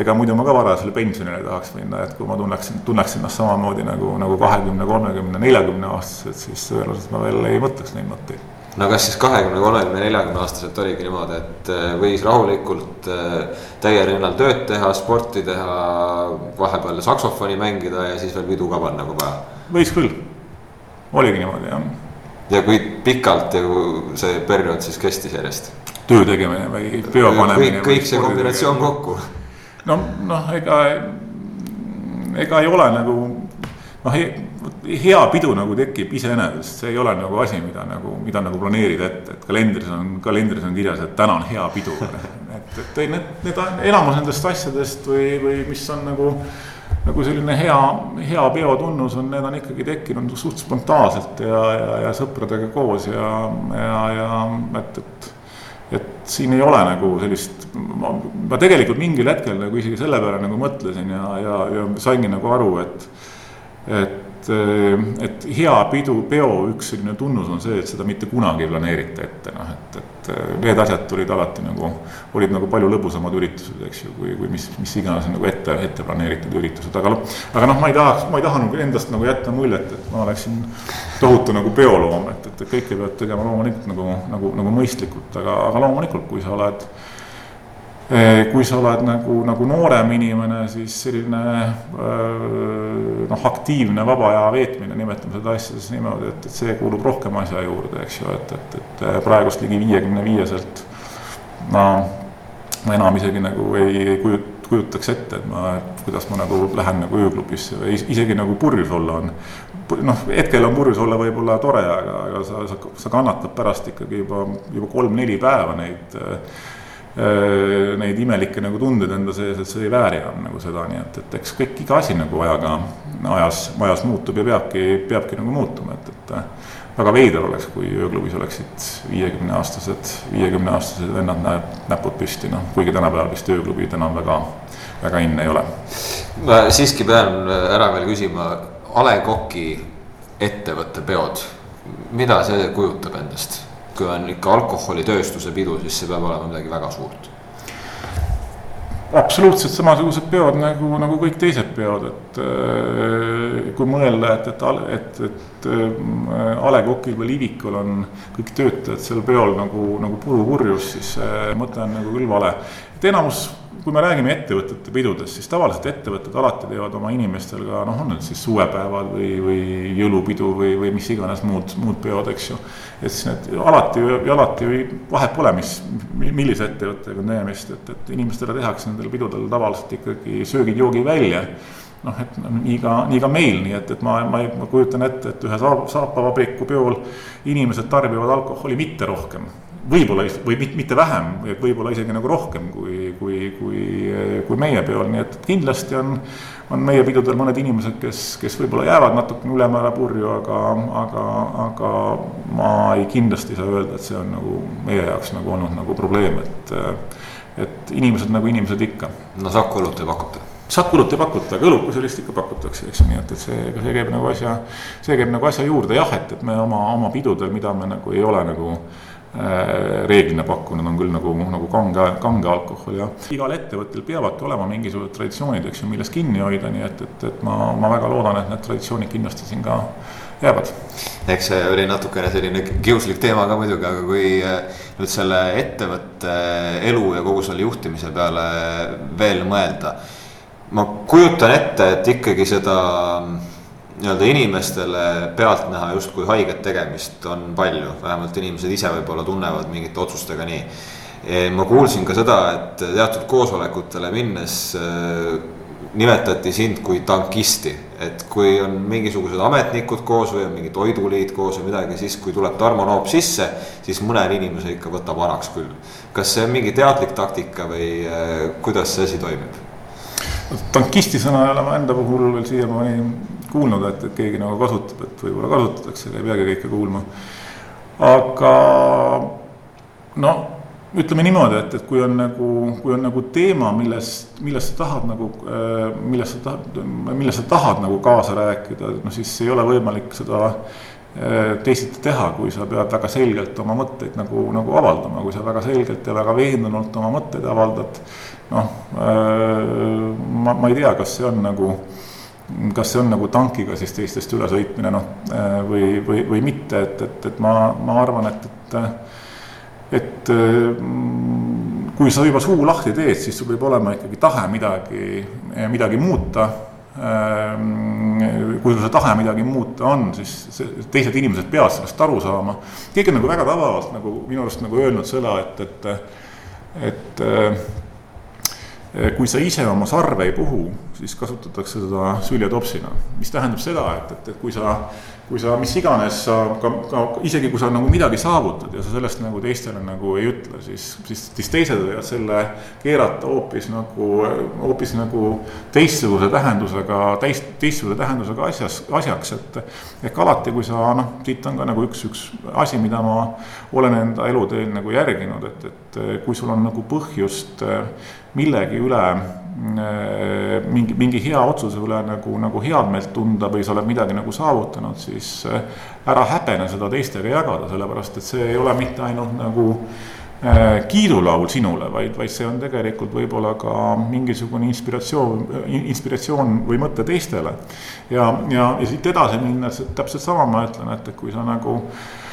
ega muidu ma ka varasele pensionile tahaks minna, et kui ma tunneksin, tunneks ennast samamoodi nagu, nagu kahekümne, kolmekümne, neljakümne aastaselt, siis tõenäoliselt ma veel ei mõtleks neid mõtteid no kas siis kahekümne, kolmekümne, neljakümne aastaselt oligi niimoodi, et äh, võis rahulikult äh, täiel rinnal tööd teha, sporti teha, vahepeal saksofoni mängida ja siis veel pidu ka panna, kui vaja? võis küll, oligi niimoodi jah. ja kui pikalt ju see periood siis kestis järjest? Töö tegemine või peo panemine. kõik, kõik see kombinatsioon kokku. no, noh, ega, ega ei ole nagu noh, hea pidu nagu tekib iseenesest, see ei ole nagu asi, mida nagu, mida nagu planeerida ette, et kalendris on, kalendris on kirjas, et täna on hea pidu. [LAUGHS] et, et need, need enamus nendest asjadest või, või mis on nagu nagu selline hea, hea peo tunnus on, need on ikkagi tekkinud suht spontaanselt ja, ja, ja sõpradega koos ja, ja, ja et, et et siin ei ole nagu sellist, ma tegelikult mingil hetkel nagu isegi selle peale nagu mõtlesin ja, ja, ja saingi nagu aru, et, et et hea pidu, peo üks selline tunnus on see, et seda mitte kunagi ei planeerita ette, noh, et, et need asjad tulid alati nagu, olid nagu palju lõbusamad üritused, eks ju, kui, kui mis, mis iganes nagu ette, ette planeeritud üritused, aga noh, aga noh, ma ei tahaks, ma ei taha nagu endast nagu jätta muljet, et ma oleksin tohutu nagu peoloom, et, et kõike peab tegema loomulikult nagu, nagu, nagu mõistlikult, aga, aga loomulikult, kui sa oled kui sa oled nagu, nagu noorem inimene, siis selline eh, noh, aktiivne vaba aja veetmine, nimetame seda asja siis niimoodi, et, et see kuulub rohkem asja juurde, eks ju, et, et, et eh, praegust ligi viiekümne viieselt ma, ma enam isegi nagu ei, ei kujut-, kujutaks ette, et ma, kuidas ma nagu lähen nagu ööklubisse või isegi nagu purjus olla on. noh, hetkel on purjus olla võib-olla tore, aga, aga sa, sa, sa kannatad pärast ikkagi juba, juba kolm-neli päeva neid Äh, neid imelikke nagu tundeid enda sees, et see ei vääri enam nagu seda, nii et, et eks kõik, iga asi nagu ajaga, ajas, ajas muutub ja peabki, peabki nagu muutuma, et, et äh, väga veider oleks, kui ööklubis oleksid viiekümneaastased, viiekümneaastased vennad näeb näpud püsti, noh, kuigi tänapäeval vist ööklubid enam väga, väga in ei ole. ma siiski pean ära veel küsima, A Le Coq'i ettevõtte peod, mida see kujutab endast? Kui on ikka alkoholitööstuse pidu, siis see peab olema midagi väga suurt. absoluutselt samasugused peod nagu, nagu kõik teised peod, et äh, kui mõelda, et, et, et, et äh, A Le Coqil või Livikul on kõik töötajad seal peol nagu, nagu purupurjus, siis see mõte on nagu küll vale. et enamus kui me räägime ettevõtete pidudest, siis tavaliselt ettevõtted alati teevad oma inimestel ka noh, on need siis suvepäevad või, või jõulupidu või, või mis iganes muud, muud peod, eks ju. et siis need alati alati vahet pole, mis, millise ettevõttega on tegemist, et, et inimestele tehakse nendel pidudel tavaliselt ikkagi söögid-joogid välja noh, et nii ka, nii ka meil, nii et, et ma, ma, ma kujutan ette, et ühe saap, saapavabriku peol inimesed tarbivad alkoholi mitte rohkem võib-olla või mitte vähem, võib-olla isegi nagu rohkem kui, kui, kui, kui meie peol, nii et kindlasti on, on meie pidudel mõned inimesed, kes, kes võib-olla jäävad natukene ülemäära purju, aga, aga, aga ma ei kindlasti ei saa öelda, et see on nagu meie jaoks nagu olnud nagu probleem, et, et inimesed nagu inimesed ikka. no Saku õlut ei pakuta? Saku õlut ei pakuta, aga sellist ikka pakutakse, eks nii et, et see, see käib nagu asja, see käib nagu asja juurde jah, et, et me oma, oma pidudel, mida me nagu ei ole nagu Äh, reeglina pakkunud on küll nagu, nagu kange, kange alkohol ja igal ettevõttel peavadki olema mingisugused traditsioonid, eks ju, millest kinni hoida, nii et, et, et ma, ma väga loodan, et need traditsioonid kindlasti siin ka jäävad. eks see oli natukene selline kiuslik teema ka muidugi, aga kui äh, nüüd selle ettevõtte elu ja kogu selle juhtimise peale veel mõelda. Ma kujutan ette, et ikkagi seda nii-öelda inimestele pealtnäha justkui haiget tegemist on palju, vähemalt inimesed ise võib-olla tunnevad mingite otsustega nii. ma kuulsin ka seda, et teatud koosolekutele minnes äh, nimetati sind kui tankisti, et kui on mingisugused ametnikud koos või on mingi toiduliit koos või midagi, siis kui tuleb Tarmo Noop sisse, siis mõne inimese ikka võtab vanaks küll. kas see on mingi teadlik taktika või äh, kuidas see asi toimib? Tankisti sõna ei ole ma enda puhul veel siiamaani kuulnud, et, et keegi nagu kasutab, et võib-olla kasutatakse, ei peagi kõike kuulma. aga no ütleme niimoodi, et, et kui on nagu, kui on nagu teema, millest, millest sa tahad nagu, äh, millest sa tahad, millest sa tahad nagu kaasa rääkida, noh siis ei ole võimalik seda äh, teisiti teha, kui sa pead väga selgelt oma mõtteid nagu, nagu avaldama, kui sa väga selgelt ja väga veendunult oma mõtteid avaldad. Noh, äh, ma, ma ei tea, kas see on nagu kas see on nagu tankiga siis teistest ülesõitmine, noh, äh, või, või, või mitte, et, et, et ma, ma arvan, et, et et mm, kui sa juba suu lahti teed, siis sul peab olema ikkagi tahe midagi, midagi muuta. Kui sul see tahe midagi muuta on, siis teised inimesed peavad sellest aru saama. keegi on nagu väga tabavalt nagu minu arust nagu öelnud seda, et, et, et kui sa ise oma sarve ei puhu, siis kasutatakse seda süljetopsina, mis tähendab seda, et, et, et kui sa, kui sa mis iganes sa ka, ka isegi kui sa nagu midagi saavutad ja sa sellest nagu teistele nagu ei ütle, siis, siis, siis teised võivad selle keerata hoopis nagu, hoopis nagu teistsuguse tähendusega, teist, teistsuguse tähendusega asjas, asjaks, et ehk alati, kui sa noh, siit on ka nagu üks, üks asi, mida ma olen enda eluteel nagu järginud, et, et kui sul on nagu põhjust millegi üle äh, mingi, mingi hea otsuse üle nagu, nagu head meelt tunda või sa oled midagi nagu saavutanud, siis ära häbene seda teistega jagada, sellepärast et see ei ole mitte ainult nagu kiidulaul sinule, vaid, vaid see on tegelikult võib-olla ka mingisugune inspiratsioon, inspiratsioon või mõte teistele. ja, ja, ja siit edasi minnes, täpselt sama ma ütlen, et, et kui sa nagu äh,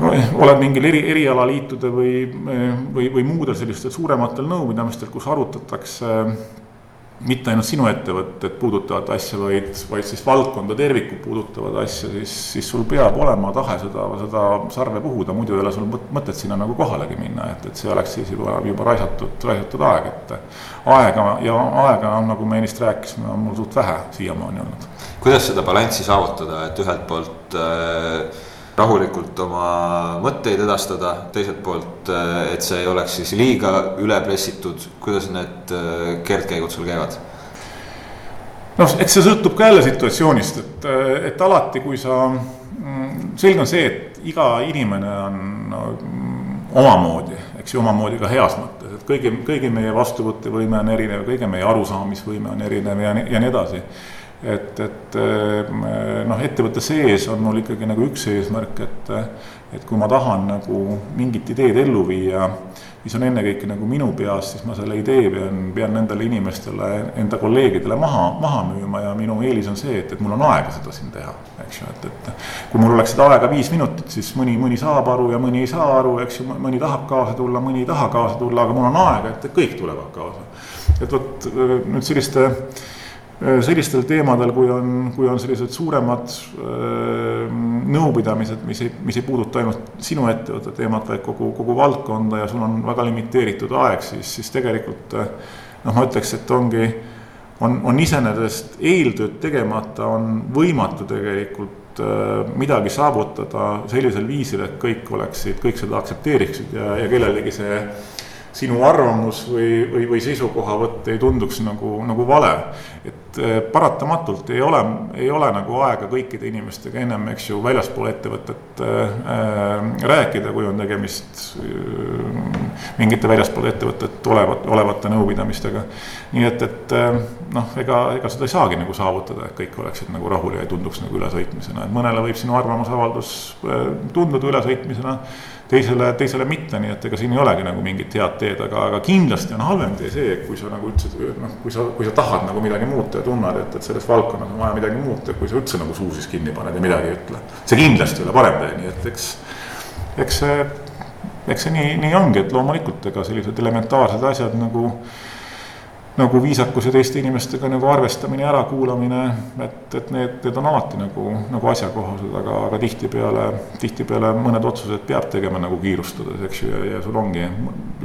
oled mingil eri, erialaliitude või, või, või muudel sellistel suurematel nõupidamistel, kus arutatakse mitte ainult sinu ettevõttet puudutavat asja, vaid, vaid siis valdkonda tervikut puudutavat asja, siis, siis sul peab olema tahe seda, seda sarve puhuda, muidu ei ole sul mõtet sinna nagu kohalegi minna, et, et see oleks siis juba, juba raisatud, raisatud aeg, et aega ja aega, nagu me ennist rääkisime, on mul suht vähe siiamaani olnud. kuidas seda balanssi saavutada, et ühelt poolt äh rahulikult oma mõtteid edastada, teiselt poolt, äh, et see ei oleks siis liiga üle pressitud, kuidas need äh, keerdkäigud sul käivad? noh, eks see sõltub ka jälle situatsioonist, et, äh, et alati, kui sa, mm, selge on see, et iga inimene on no, omamoodi, eks ju, omamoodi ka heas mõttes, et kõigi, kõigi meie vastuvõttevõime on erinev, kõigi meie arusaamisvõime on erinev ja, ja nii edasi et, et eh, noh, ettevõtte sees on mul ikkagi nagu üks eesmärk, et, et kui ma tahan nagu mingit ideed ellu viia, mis on ennekõike nagu minu peas, siis ma selle idee pean, pean nendele inimestele, enda kolleegidele maha, maha müüma ja minu eelis on see, et, et mul on aega seda siin teha. eks ju, et, et. kui mul oleks seda aega viis minutit, siis mõni, mõni saab aru ja mõni ei saa aru, eks ju, mõni tahab kaasa tulla, mõni ei taha kaasa tulla, aga mul on aega, et kõik tulevad kaasa. et vot nüüd selliste Äh, sellistel teemadel, kui on, kui on sellised suuremad äh, nõupidamised, mis ei, mis ei puuduta ainult sinu ettevõtte teemat, vaid kogu, kogu valdkonda ja sul on väga limiteeritud aeg, siis, siis tegelikult äh, noh, ma ütleks, et ongi, on, on iseenesest eeltööd tegemata, on võimatu tegelikult midagi saavutada sellisel viisil, et kõik oleksid, kõik seda aktsepteeriksid ja, ja kellelegi see sinu arvamus või, või, või seisukohavõtt ei tunduks nagu, nagu vale. et eh, paratamatult ei ole, ei ole nagu aega kõikide inimestega ennem, eks ju, väljaspool ettevõtet äh, rääkida, kui on tegemist äh, mingite väljaspool ettevõtet olevat, olevate nõupidamistega. nii et, et äh, noh, ega, ega seda ei saagi nagu saavutada, et kõik oleksid nagu rahul ja ei tunduks nagu ülesõitmisena, et mõnele võib sinu arvamusavaldus äh, tunduda ülesõitmisena teisele, teisele mitte, nii et ega siin ei olegi nagu mingit head teed, aga, aga kindlasti on halvem tee see, kui sa nagu ütlesid, noh, kui sa, kui sa tahad nagu midagi muuta ja tunned, et, et selles valdkonnas on vaja midagi muuta, kui sa üldse nagu suu siis kinni paned ja midagi ei ütle. see kindlasti ei ole parem tee, nii et eks, eks see, eks see nii, nii ongi, et loomulikult ega sellised elementaarsed asjad nagu nagu viisakus ja teiste inimestega nagu arvestamine ja ärakuulamine, et, et need, need on alati nagu, nagu asjakohased, aga, aga tihtipeale, tihtipeale mõned otsused peab tegema nagu kiirustades, eks ju, ja, ja sul ongi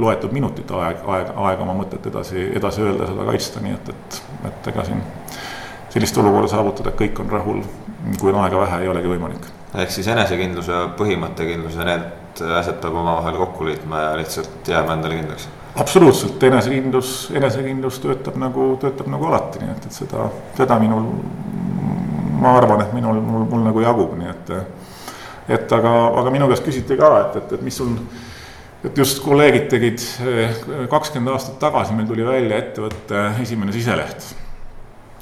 loetud minutid aeg, aeg, aega oma mõtet edasi, edasi öelda, seda kaitsta, nii et, et, et ega siin sellist olukorda saavutada, et kõik on rahul, kui on aega vähe, ei olegi võimalik. ehk siis enesekindlus ja põhimõttekindlus ja need asjad peab omavahel kokku liitma ja lihtsalt jääma endale kindlaks absoluutselt, enesekindlus, enesekindlus töötab nagu, töötab nagu alati, nii et, et seda, seda minul, ma arvan, et minul, mul, mul nagu jagub, nii et. et aga, aga minu käest küsiti ka, et, et, et mis sul, et just kolleegid tegid kakskümmend aastat tagasi, meil tuli välja ettevõtte esimene siseleht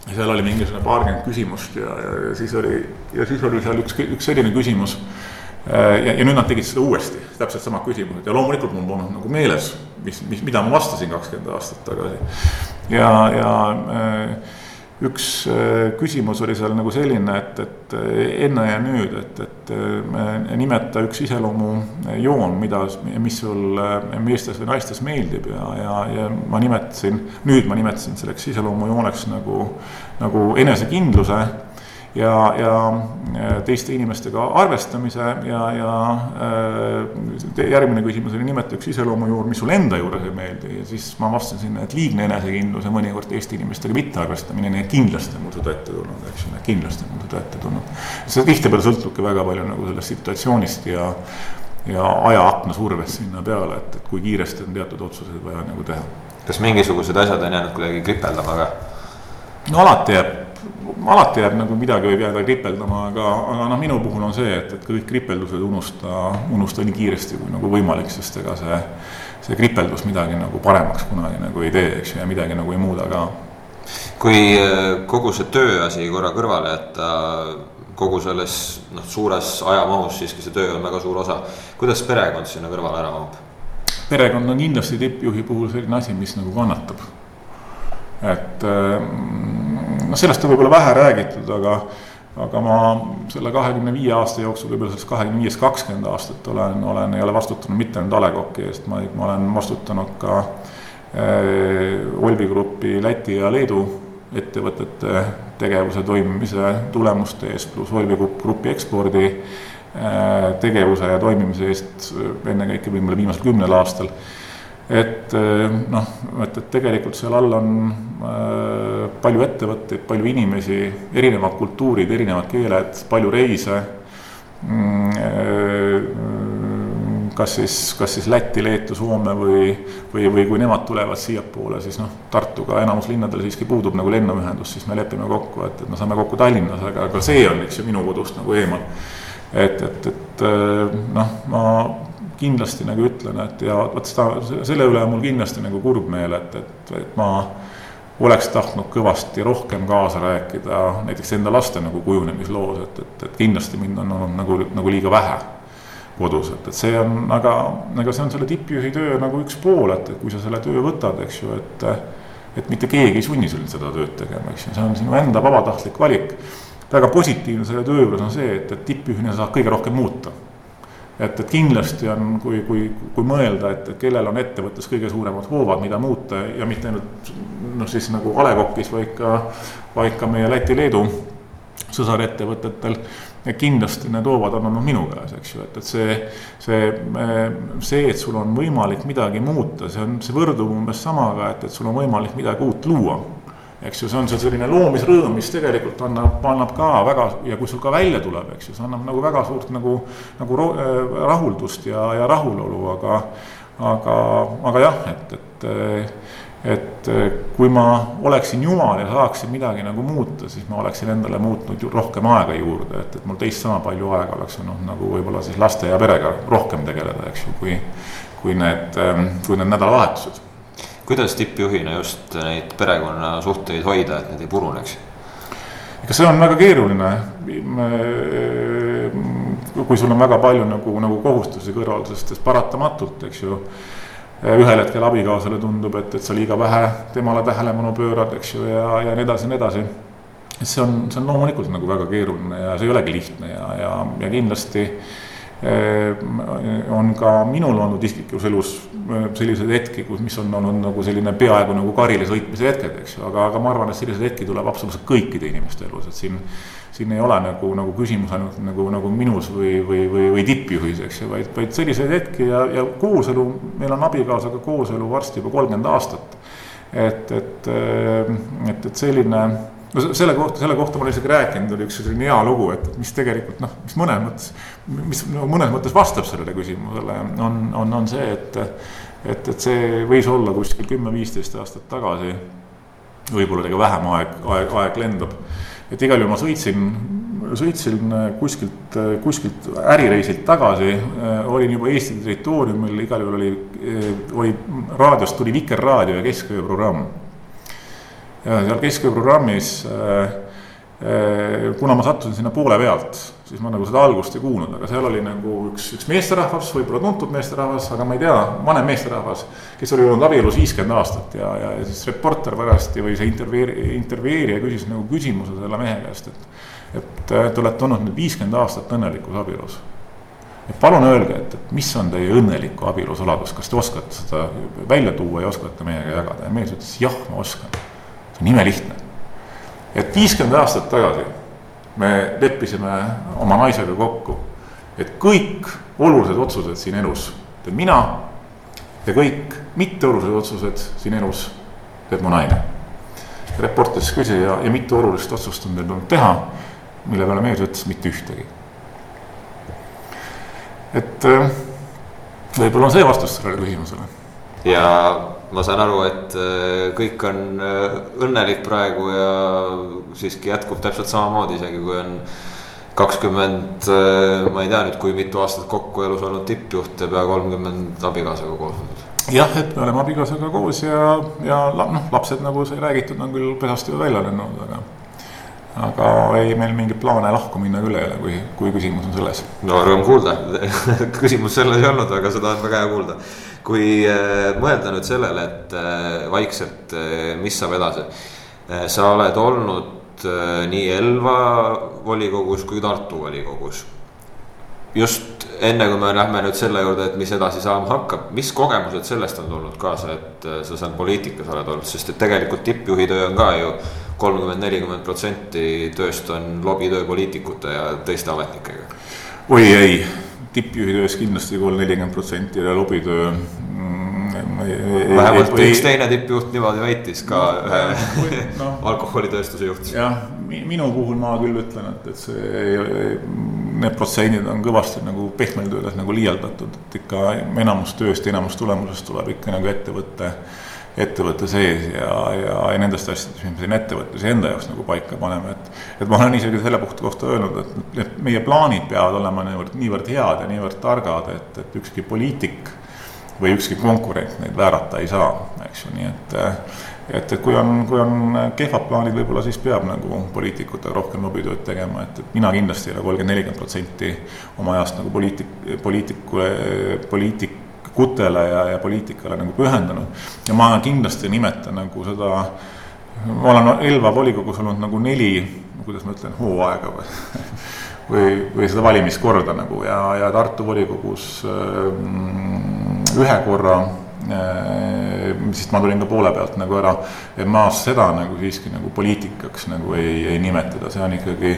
ja seal oli mingisugune paarkümmend küsimust ja, ja, ja siis oli, ja siis oli seal üks, üks selline küsimus ja, ja nüüd nad tegid seda uuesti, täpselt samad küsimused ja loomulikult mul polnud nagu meeles, mis, mis, mida ma vastasin kakskümmend aastat tagasi. ja, ja äh, üks äh, küsimus oli seal nagu selline, et, et enne ja nüüd, et, et nimeta üks iseloomujoon, mida, mis sul meestes või naistes meeldib. Ja, ja, ja ma nimetasin, nüüd ma nimetasin selleks iseloomujooneks nagu, nagu enesekindluse ja, ja teiste inimestega arvestamise ja, ja äh, järgmine küsimus oli nimeta üks iseloomujuur, mis sulle enda juures ei meeldi ja siis ma vastasin, et liigne enesekindlus ja mõnikord teiste inimestega mittearvestamine, nii et kindlasti on mul seda ette tulnud, eks ju, kindlasti on mul seda ette tulnud. see tihtipeale sõltubki väga palju nagu sellest situatsioonist ja ja ajaakna survest sinna peale, et, et kui kiiresti on teatud otsuseid vaja nagu teha. kas mingisugused asjad on jäänud kuidagi kripeldama ka? no alati jääb alati jääb nagu midagi võib jääda kripeldama, aga, aga noh, minu puhul on see, et, et kõik kripeldused unusta, unusta nii kiiresti kui nagu võimalik, sest ega see, see kripeldus midagi nagu paremaks kunagi nagu ei tee, eks ju, ja midagi nagu ei muuda ka. kui äh, kogu see tööasi korra kõrvale jätta, kogu selles noh, suures ajamahus siiski see töö on väga suur osa, kuidas perekond sinna kõrvale ära mahub? perekond on kindlasti tippjuhi puhul selline asi, mis nagu kannatab. et äh, noh, sellest on võib-olla vähe räägitud, aga aga ma selle kahekümne viie aasta jooksul, võib-olla sellest kahekümne viiest kakskümmend aastat olen, olen, ei ole vastutanud mitte ainult A Le Coqi eest, ma, ma olen vastutanud ka äh, Olvi Grupi Läti ja Leedu ettevõtete tegevuse toimimise tulemuste eest, pluss Olvi Grupi ekspordi äh, tegevuse ja toimimise eest ennekõike võib-olla viimasel kümnel aastal et eh, noh, et, et tegelikult seal all on äh, palju ettevõtteid, palju inimesi, erinevad kultuurid, erinevad keeled, palju reise mm,. Äh, kas siis, kas siis Lätti, Leetu, Soome või, või, või kui nemad tulevad siiapoole, siis noh, Tartuga enamus linnadel siiski puudub nagu lennuühendus, siis me lepime kokku, et, et me saame kokku Tallinnas, aga, aga see on, eks ju, minu kodust nagu eemal. et, et, et noh, ma kindlasti nagu ütlen, et ja vot seda, selle üle on mul kindlasti nagu kurb meel, et, et, et ma oleks tahtnud kõvasti rohkem kaasa rääkida näiteks enda laste nagu kujunemisloos, et, et, et kindlasti mind on olnud nagu, nagu liiga vähe kodus, et, et see on, aga, aga see on selle tippjuhi töö nagu üks pool, et, et kui sa selle töö võtad, eks ju, et et mitte keegi ei sunni sind seda tööd tegema, eks ju, see on sinu enda vabatahtlik valik. Väga positiivne selle töö juures on see, et, et tippjuhina saab kõige rohkem muuta et, et kindlasti on, kui, kui, kui mõelda, et kellel on ettevõttes kõige suuremad hoovad, mida muuta ja mitte ainult noh, siis nagu A Le Coqis, vaid ka, vaid ka meie Läti-Leedu sõsarettevõtetel. kindlasti need hoovad on olnud minu käes, eks ju, et, et see, see, see, et sul on võimalik midagi muuta, see on, see võrdub umbes samaga, et, et sul on võimalik midagi uut luua eks ju, see on see selline loomisrõõm, mis tegelikult annab, annab ka väga ja kui sul ka välja tuleb, eks ju, see annab nagu väga suurt nagu, nagu äh, rahuldust ja, ja rahulolu, aga, aga, aga jah, et, et et kui ma oleksin jumal ja saaksin midagi nagu muuta, siis ma oleksin endale muutnud ju rohkem aega juurde, et, et mul teist sama palju aega oleks olnud nagu võib-olla siis laste ja perega rohkem tegeleda, eks ju, kui, kui need, kui need nädalavahetused kuidas tippjuhina just neid perekonnasuhteid hoida, et need ei puruneks? ega see on väga keeruline. kui sul on väga palju nagu, nagu kohustusi kõrval, sest, paratamatult, eks ju. ühel hetkel abikaasale tundub, et, et sa liiga vähe temale tähelepanu pöörad, eks ju, ja, ja nii edasi ja nii edasi. see on, see on loomulikult nagu väga keeruline ja see ei olegi lihtne ja, ja, ja kindlasti on ka minul olnud isiklikus elus selliseid hetki, kus, mis on olnud nagu selline peaaegu nagu karile sõitmise hetked, eks ju, aga, aga ma arvan, et selliseid hetki tuleb absoluutselt kõikide inimeste elus, et siin. siin ei ole nagu, nagu küsimus ainult nagu, nagu minus või, või, või, või tippjuhis, eks ju, vaid, vaid selliseid hetki ja, ja kooselu, meil on abikaasaga kooselu varsti juba kolmkümmend aastat. et, et, et, et selline no selle kohta, selle kohta ma olen isegi rääkinud, oli üks selline hea lugu, et mis tegelikult noh, mis mõnes mõttes, mis no mõnes mõttes vastab sellele küsimusele, on, on, on see, et. et, et see võis olla kuskil kümme-viisteist aastat tagasi. võib-olla isegi vähem aeg, aeg, aeg lendab. et igal juhul ma sõitsin, sõitsin kuskilt, kuskilt ärireisilt tagasi, olin juba Eesti territooriumil, igal juhul oli, oli raadiost tuli Vikerraadio ja keskööprogramm ja seal keskööprogrammis äh, äh, kuna ma sattusin sinna poole pealt, siis ma nagu seda algust ei kuulnud, aga seal oli nagu üks, üks meesterahvas, võib-olla tuntud meesterahvas, aga ma ei tea, vanem meesterahvas. kes oli olnud abielus viiskümmend aastat ja, ja, siis reporter pärast või see intervjueerija, intervjueerija küsis nagu küsimuse selle mehe käest, et. et te olete olnud nüüd viiskümmend aastat õnnelikus abielus. et palun öelge, et, et mis on teie õnneliku abielu saladus, kas te oskate seda välja tuua ja oskate meiega jagada ja mees ütles jah, ma oskan imelihtne. et viiskümmend aastat tagasi me leppisime oma naisega kokku, et kõik olulised otsused siin elus teen mina ja kõik mitteolulised otsused siin elus teeb mu naine. reporter siis küsis ja, ja mitu olulist otsust on teil tulnud teha, mille peale mees ütles mitte ühtegi. et äh, võib-olla on see vastus sellele küsimusele. ja ma saan aru, et äh, kõik on äh, õnnelik praegu ja siiski jätkub täpselt samamoodi, isegi kui on kakskümmend, äh, ma ei tea nüüd, kui mitu aastat kokku elus olnud tippjuht ja pea kolmkümmend abikaasaga koos olnud. jah, et me oleme abikaasaga koos ja, ja noh, lapsed, nagu sai räägitud, on küll pesast juba välja lennud, aga aga ei meil mingeid plaane lahku minna küll ei ole, kui, kui küsimus on selles. no rõõm kuulda [LAUGHS] küsimus selles ei olnud, aga seda on väga hea kuulda kui äh, mõelda nüüd sellele, et äh, vaikselt, äh, mis saab edasi. sa oled olnud nii Elva volikogus kui Tartu volikogus. just enne, kui me lähme nüüd selle juurde, et mis edasi saama hakkab, mis kogemused sellest on tulnud kaasa, et sa seal poliitikas oled olnud, sest et tegelikult tippjuhi töö on ka ju kolmkümmend, nelikümmend protsenti tööst on lobitöö poliitikute ja teiste ametnikega. oi ei tippjuhi töös kindlasti kolm, nelikümmend protsenti ja lobitöö mm, vähemalt ei, üks teine tippjuht niimoodi väitis ka ühe no, [LAUGHS] alkoholitööstuse juht. jah, minu puhul ma küll ütlen, et, et see, need protsendid on kõvasti nagu pehmelt öeldes nagu liialdatud, et ikka enamus tööst, enamus tulemusest tuleb ikka nagu ettevõtte ettevõtte sees ja, ja, ja nendest asjadest, mis me siin ettevõttes enda jaoks nagu paika paneme, et. et ma olen isegi selle kohta öelnud, et, et meie plaanid peavad olema niivõrd, niivõrd head ja niivõrd targad, et, et ükski poliitik või ükski konkurent neid väärata ei saa, eks ju, nii et. et, et kui on, kui on kehvad plaanid, võib-olla siis peab nagu poliitikutega rohkem lobitööd tegema, et, et mina kindlasti ei ole kolmkümmend, nelikümmend protsenti oma ajast nagu poliitik, poliitikule, poliitik kutele ja, ja poliitikale nagu pühendunud. ja ma kindlasti nimetan nagu seda ma olen Elva volikogus olnud nagu neli, kuidas ma ütlen, hooaega või [LAUGHS] või, või seda valimiskorda nagu ja, ja Tartu volikogus äh, ühe korra siis ma tulin ka poole pealt nagu ära, et ma seda nagu siiski nagu poliitikaks nagu ei, ei nimetada, see on ikkagi,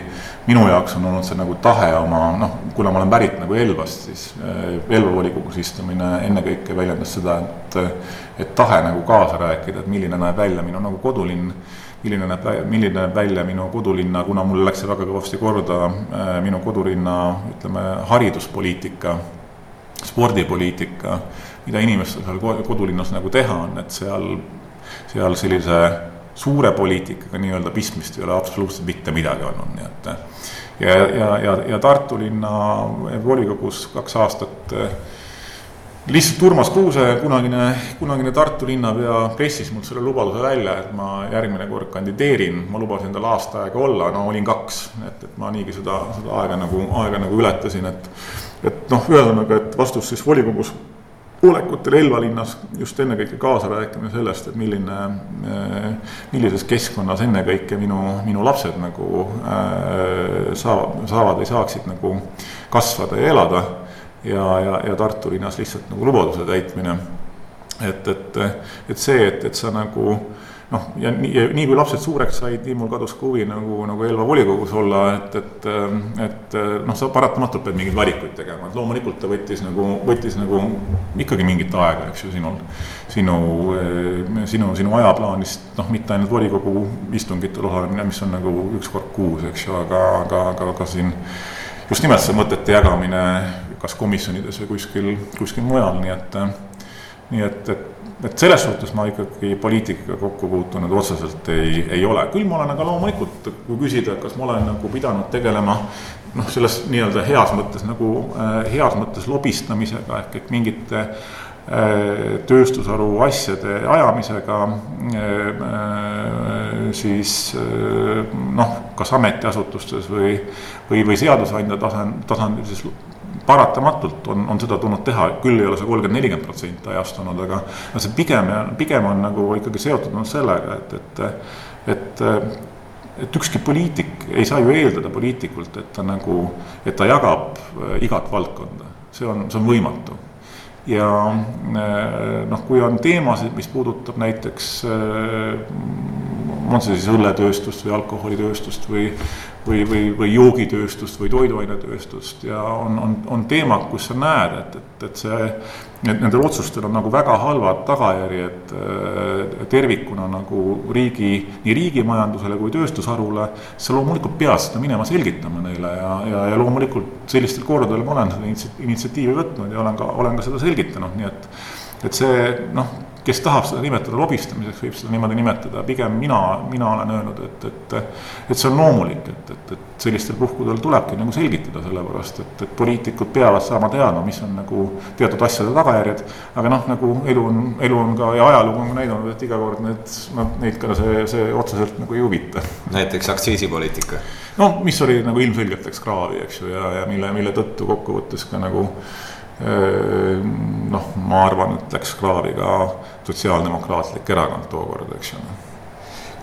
minu jaoks on olnud see nagu tahe oma noh, kuna ma olen pärit nagu Elvast, siis äh, Elva volikogus istumine ennekõike väljendas seda, et et tahe nagu kaasa rääkida, et milline näeb välja minu nagu kodulinn milline näeb, milline näeb välja minu kodulinna, kuna mul läks see väga kõvasti korda, äh, minu kodulinna, ütleme, hariduspoliitika, spordipoliitika, mida inimestel seal kodulinnas nagu teha on, et seal, seal sellise suure poliitikaga nii-öelda pistmist ei ole absoluutselt mitte midagi olnud, nii et ja, ja, ja, ja Tartu linna volikogus kaks aastat lihtsalt Urmas Kruuse, kunagine, kunagine Tartu linnapea pressis mult selle lubaduse välja, et ma järgmine kord kandideerin, ma lubasin endale aasta aega olla, no olin kaks, et, et ma niigi seda, seda aega nagu, aega nagu ületasin, et et noh, ühesõnaga, et vastus siis volikogus olekutel Elva linnas just ennekõike kaasarääkimine sellest, et milline, millises keskkonnas ennekõike minu, minu lapsed nagu äh, saavad, saavad või saaksid nagu kasvada ja elada ja, ja, ja Tartu linnas lihtsalt nagu lubaduse täitmine. et, et, et see, et, et sa nagu noh, ja nii, nii kui lapsed suureks said, nii mul kadus ka huvi nagu, nagu Elva volikogus olla, et, et, et noh, sa paratamatult pead mingeid valikuid tegema, et loomulikult ta võttis nagu, võttis nagu ikkagi mingit aega, eks ju, sinul, sinu, sinu, sinu ajaplaanist, noh, mitte ainult volikogu istungitel osalemine, mis on nagu üks kord kuus, eks ju, aga, aga, aga ka siin just nimelt see mõtete jagamine kas komisjonides või kuskil, kuskil mujal, nii et, nii et, et, et selles suhtes ma ikkagi poliitikaga kokku puutunud otseselt ei, ei ole. küll ma olen aga loomulikult, kui küsida, kas ma olen nagu pidanud tegelema noh, selles nii-öelda heas mõttes nagu äh, heas mõttes lobistamisega ehk et mingite äh, tööstusharu asjade ajamisega äh, siis noh, kas ametiasutustes või, või, või seadusandja tasand, tasandil siis paratamatult on, on seda tulnud teha, küll ei ole see kolmkümmend, nelikümmend protsenti ajast olnud, aga no see pigem, pigem on nagu ikkagi seotud olnud sellega, et, et, et et ükski poliitik ei saa ju eeldada poliitikult, et ta nagu, et ta jagab äh, igat valdkonda, see on, see on võimatu. Ja äh, noh, kui on teemasid, mis puudutab näiteks äh, on see siis õlletööstust või alkoholitööstust või, või, või, või joogitööstust või toiduainetööstust ja on, on, on teemad, kus sa näed, et, et, et see, et nendel otsustel on nagu väga halvad tagajärjed äh, tervikuna nagu riigi, nii riigi majandusele kui tööstusharule, sa loomulikult pead seda minema selgitama neile ja, ja, ja loomulikult sellistel kordadel ma olen seda initsiatiivi võtnud ja olen ka, olen ka seda selgitanud, nii et et see noh, kes tahab seda nimetada lobistamiseks, võib seda niimoodi nimetada, pigem mina, mina olen öelnud, et, et et see on loomulik, et, et, et sellistel puhkudel tulebki nagu selgitada, sellepärast et, et poliitikud peavad saama teada, mis on nagu teatud asjade tagajärjed, aga noh, nagu elu on, elu on ka ja ajalugu on näidanud, et iga kord need, noh, neid ka see, see otseselt nagu ei huvita. näiteks aktsiisipoliitika? noh, mis oli nagu ilmselgelt läks kraavi, eks ju, ja, ja mille, mille tõttu kokkuvõttes ka nagu noh, ma arvan, et läks kraavi ka Sotsiaaldemokraatlik Erakond tookord, eks ju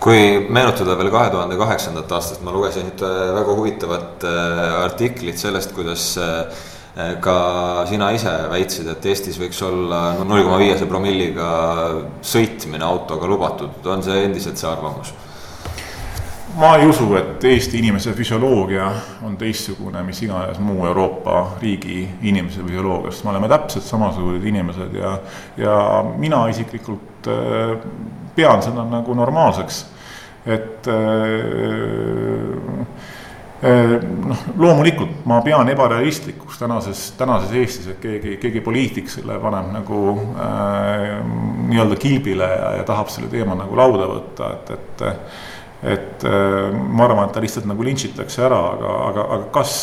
kui meenutada veel kahe tuhande kaheksandat aastat, ma lugesin ühte väga huvitavat artiklit sellest, kuidas ka sina ise väitsid, et Eestis võiks olla null koma viiese promilliga sõitmine autoga lubatud, on see endiselt see arvamus? Ma ei usu, et Eesti inimese füsioloogia on teistsugune mis iganes muu Euroopa riigi inimese füsioloogiast, me oleme täpselt samasugused inimesed ja, ja mina isiklikult äh, pean seda nagu normaalseks, et äh, äh, noh, loomulikult ma pean ebarealistlikuks tänases, tänases Eestis, et keegi, keegi poliitik selle paneb nagu äh, nii-öelda kilbile ja, ja tahab selle teema nagu lauda võtta, et, et et äh, ma arvan, et ta lihtsalt nagu lintšitakse ära, aga, aga, aga kas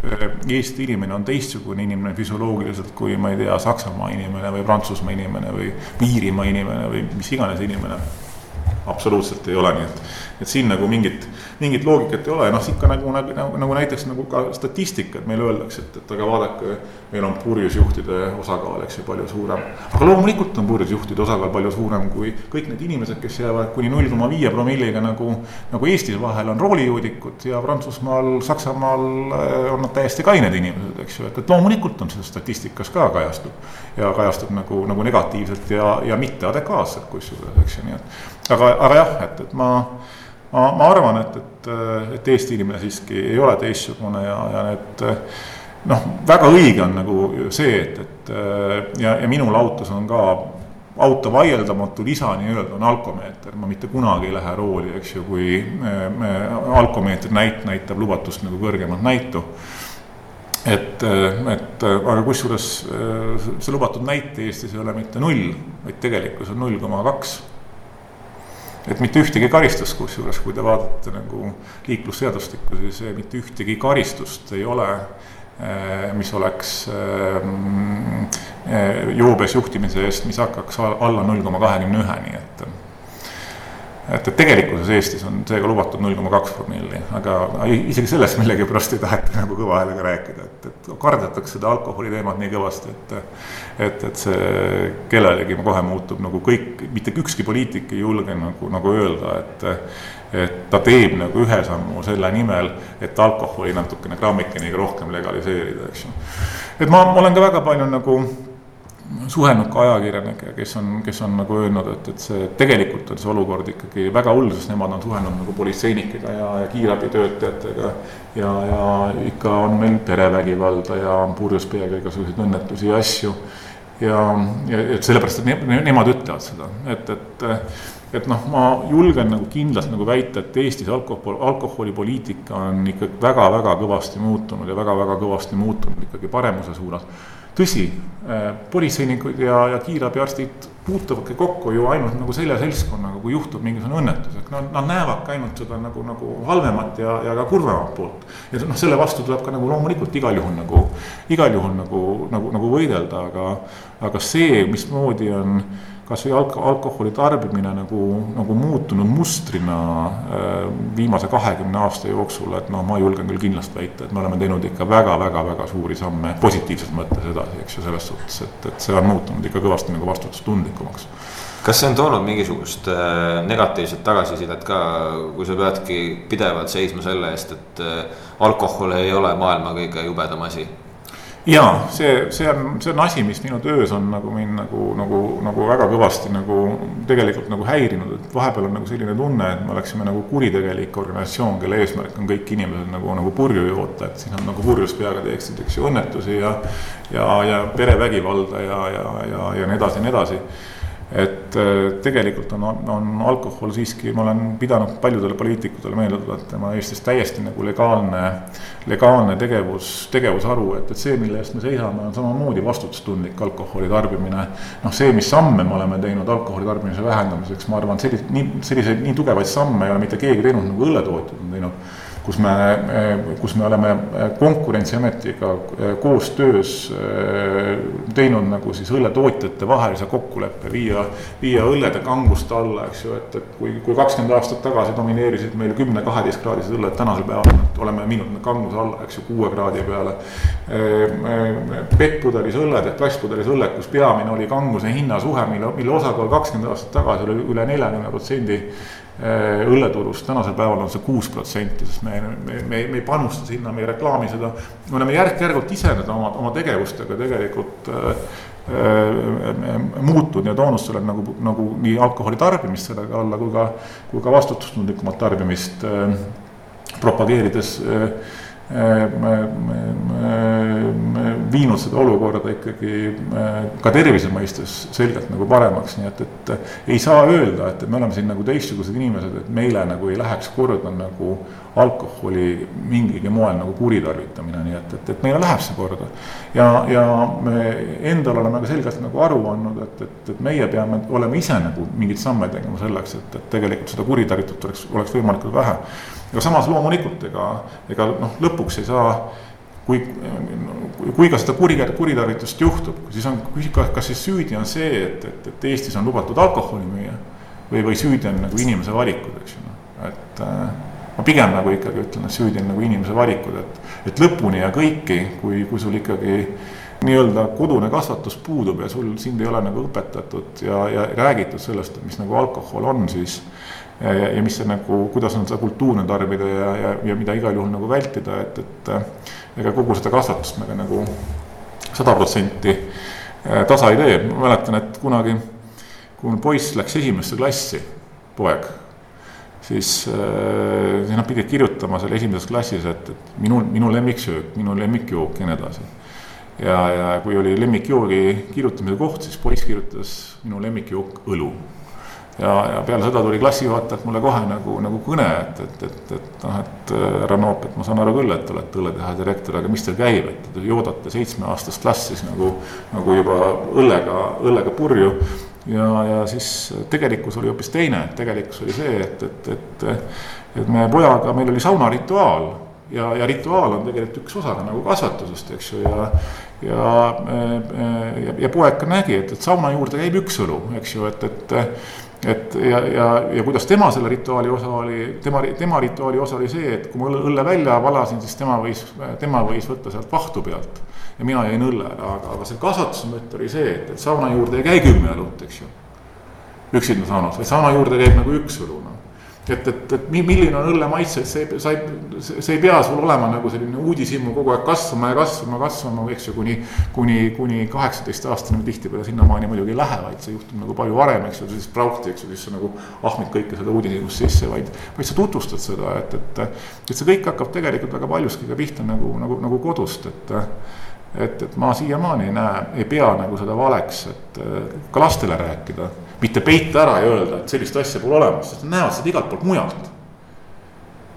äh, Eesti inimene on teistsugune inimene füsioloogiliselt kui ma ei tea, Saksamaa inimene või Prantsusmaa inimene või Iirimaa inimene või mis iganes inimene? Absoluutselt ei ole, nii et, et siin nagu mingit, mingit loogikat ei ole ja noh, ikka nagu, nagu, nagu, nagu näiteks nagu ka statistika, et meile öeldakse, et, et aga vaadake, meil on purjusjuhtide osakaal, eks ju, palju suurem. aga loomulikult on purjusjuhtide osakaal palju suurem kui kõik need inimesed, kes jäävad kuni null koma viie promilliga nagu, nagu Eestis vahel on roolijoodikud ja Prantsusmaal, Saksamaal äh, on nad täiesti kained inimesed, eks ju, et, et loomulikult on see statistikas ka kajastub. ja kajastub nagu, nagu negatiivselt ja, ja mitte adekvaatselt kusjuures, eks ju, nii et aga, aga jah, et, et ma, ma, ma arvan, et, et, et Eesti inimene siiski ei ole teistsugune ja, ja need noh, väga õige on nagu see, et, et ja, ja minul autos on ka auto vaieldamatu lisa nii-öelda on alkomeeter, ma mitte kunagi ei lähe rooli, eks ju, kui me, alkomeeter näit-, näitab lubatust nagu kõrgemat näitu. et, et aga kusjuures see lubatud näit Eestis ei ole mitte null, vaid tegelikkus on null koma kaks et mitte ühtegi karistust, kusjuures kui te vaatate nagu liiklusseadustikku, siis mitte ühtegi karistust ei ole, eh, mis oleks eh, eh, joobes juhtimise eest, mis hakkaks alla null koma kahekümne üheni, et et, et tegelikkuses Eestis on seega lubatud null koma kaks promilli, aga isegi sellest millegipärast ei taheta nagu kõva häälega rääkida, et, et kardetakse seda alkoholi teemat nii kõvasti, et et, et see kellelegi kohe muutub nagu kõik, mitte ükski poliitik ei julge nagu, nagu öelda, et et ta teeb nagu ühe sammu selle nimel, et alkoholi natukene grammikeniga rohkem legaliseerida, eks ju. et ma, ma olen ka väga palju nagu suhelnud ka ajakirjanikega, kes on, kes on nagu öelnud, et, et see tegelikult on see olukord ikkagi väga hull, sest nemad on suhelnud nagu politseinikega ja, ja kiirabitöötajatega. ja, ja ikka on meil perevägivalda ja purjus peaga igasuguseid õnnetusi ja asju. Ja, ja et sellepärast, et ne, nemad ütlevad seda, et, et et noh, ma julgen nagu kindlalt nagu väita, et Eestis alkohol, alkoholipoliitika on ikkagi väga-väga kõvasti muutunud ja väga-väga kõvasti muutunud ikkagi paremuse suunas. Tõsi, äh, politseinikud ja, ja kiirabiarstid puutuvadki kokku ju ainult nagu selle seltskonnaga, kui juhtub mingisugune õnnetus, et nad, nad näevadki ainult seda nagu, nagu halvemat ja, ja ka kurvemat poolt. ja noh, selle vastu tuleb ka nagu loomulikult igal juhul nagu, igal juhul nagu, nagu, nagu võidelda, aga, aga see, mismoodi on kasvõi alko-, alkoholi tarbimine nagu, nagu muutunud mustrina äh, viimase kahekümne aasta jooksul, et noh, ma julgen küll kindlasti väita, et me oleme teinud ikka väga-väga-väga suuri samme positiivses mõttes edasi, eks ju, selles suhtes, et, et see on muutunud ikka kõvasti nagu vastutustundlikumaks kas see on toonud mingisugust äh, negatiivset tagasisidet ka, kui sa peadki pidevalt seisma selle eest, et äh, alkohol ei ole maailma kõige jubedam asi? Ja see, see on, see on asi, mis minu töös on nagu mind nagu, nagu, nagu väga kõvasti nagu tegelikult nagu häirinud, et vahepeal on nagu selline tunne, et me oleksime nagu kuritegelik organisatsioon, kelle eesmärk on kõik inimesed nagu, nagu purju joota, et siis nad nagu purjus peaga teeksid, eks ju, õnnetusi ja ja, ja perevägivalda ja, ja, ja, ja nii edasi ja nii edasi et äh, tegelikult on, on alkohol siiski, ma olen pidanud paljudele poliitikutele meelde tuletama Eestis täiesti nagu legaalne, legaalne tegevus, tegevusharu, et, et see, mille eest me seisame, on samamoodi vastutustundlik alkoholi tarbimine. noh, see, mis samme me oleme teinud alkoholi tarbimise vähendamiseks, ma arvan, selliseid, nii, selliseid nii tugevaid samme ei ole mitte keegi teinud, nagu õlletootjad on teinud kus me, kus me oleme Konkurentsiametiga koostöös eh, teinud nagu siis õlletootjate vahelise kokkuleppe viia, viia õllede kangust alla, eks ju, et, et kui, kui kakskümmend aastat tagasi domineerisid meil kümne-kaheteistkraadised õlled, tänasel päeval oleme viinud kanguse alla, eks ju, kuue kraadi peale. Eh, pettpudelis õlled, klasspudelis õlled, kus peamine oli kanguse hinnasuhe, mille, mille osakaal kakskümmend aastat tagasi oli üle neljakümne protsendi õlleturust, tänasel päeval on see kuus protsenti, sest me, me, me, me ei panusta sinna, me ei reklaami seda. me oleme järk-järgult ise nüüd oma, oma tegevustega tegelikult äh, äh, muutunud ja toonud selle nagu, nagu nii alkoholi tarbimist sellega alla kui ka, kui ka vastutustundlikumat tarbimist äh, propageerides äh, viinud seda olukorda ikkagi ka tervise mõistes selgelt nagu paremaks, nii et, et ei saa öelda, et, et me oleme siin nagu teistsugused inimesed, et meile nagu ei läheks korda nagu alkoholi mingilgi moel nagu kuritarvitamine, nii et, et, et meile läheb see korda. ja, ja me endal oleme ka selgelt nagu aru andnud, et, et, et meie peame olema ise nagu mingeid samme tegema selleks, et, et tegelikult seda kuritarvitust oleks, oleks võimalikult vähe aga samas loomulikult ega, ega noh, lõpuks ei saa kui, kui ka seda kuri, kuritarvitust juhtub, siis on, kas siis süüdi on see, et, et, et Eestis on lubatud alkoholi müüa või, või süüdi on nagu inimese valikud, eks ju, noh, et äh, ma pigem nagu ikkagi ütlen, et süüdi on nagu inimese valikud, et, et lõpuni ja kõiki, kui, kui sul ikkagi nii-öelda kodune kasvatus puudub ja sul, sind ei ole nagu õpetatud ja, ja räägitud sellest, mis nagu alkohol on, siis ja, ja, ja mis see nagu, kuidas on seda kultuurne tarbida ja, ja, ja mida igal juhul nagu vältida, et, et ega kogu seda kasvatust me ka nagu sada protsenti äh, tasa ei tee, ma mäletan, et kunagi, kui mul poiss läks esimesse klassi, poeg, siis äh, nad pidid kirjutama seal esimeses klassis, et, et minu, minu lemmiksöök, minu lemmikjook ja nii edasi. ja, ja kui oli lemmikjoogi kirjutamise koht, siis poiss kirjutas minu lemmikjook õlu ja, ja peale seda tuli klassijuhatajalt mulle kohe nagu, nagu kõne, et, et, et, et noh, et härra Noop, et ma saan aru küll, et te olete õlleteha direktor, aga mis teil käib, et te joodate seitsmeaastast last siis nagu, nagu juba õllega, õllega purju. ja, ja siis tegelikkus oli hoopis teine, tegelikkus oli see, et, et, et, et me pojaga, meil oli saunarituaal ja, ja rituaal on tegelikult üks osa nagu kasvatusest, eks ju, ja ja, ja, ja poeg ka nägi, et, et sauna juurde käib üks õlu, eks ju, et, et et ja, ja, ja kuidas tema selle rituaali osa oli, tema, tema rituaali osa oli see, et kui ma õlle välja valasin, siis tema võis, tema võis võtta sealt vahtu pealt. ja mina jäin õllele, aga, aga see kasvatuse mõte oli see, et, et sauna juurde ei käi kümme õlut, eks ju. üksinda saunas, vaid sauna juurde käib nagu üks õlu, noh et, et, et milline on õlle maitse, see, sa ei, see ei pea sul olema nagu selline uudishimu kogu aeg kasvama ja kasvama, kasvama, eks ju, kuni, kuni, kuni kaheksateistaastane tihtipeale sinnamaani muidugi ei lähe, vaid see juhtub nagu palju varem, eks ju, siis prauhti, eks ju, siis sa nagu ahmid kõike seda uudishimust sisse, vaid, vaid sa tutvustad seda, et, et, et see kõik hakkab tegelikult väga paljuski ka pihta nagu, nagu, nagu kodust, et et, et ma siiamaani ei näe, ei pea nagu seda valeks, et ka lastele rääkida mitte peita ära ja öelda, et sellist asja pole olemas, sest nad näevad seda igalt poolt mujalt.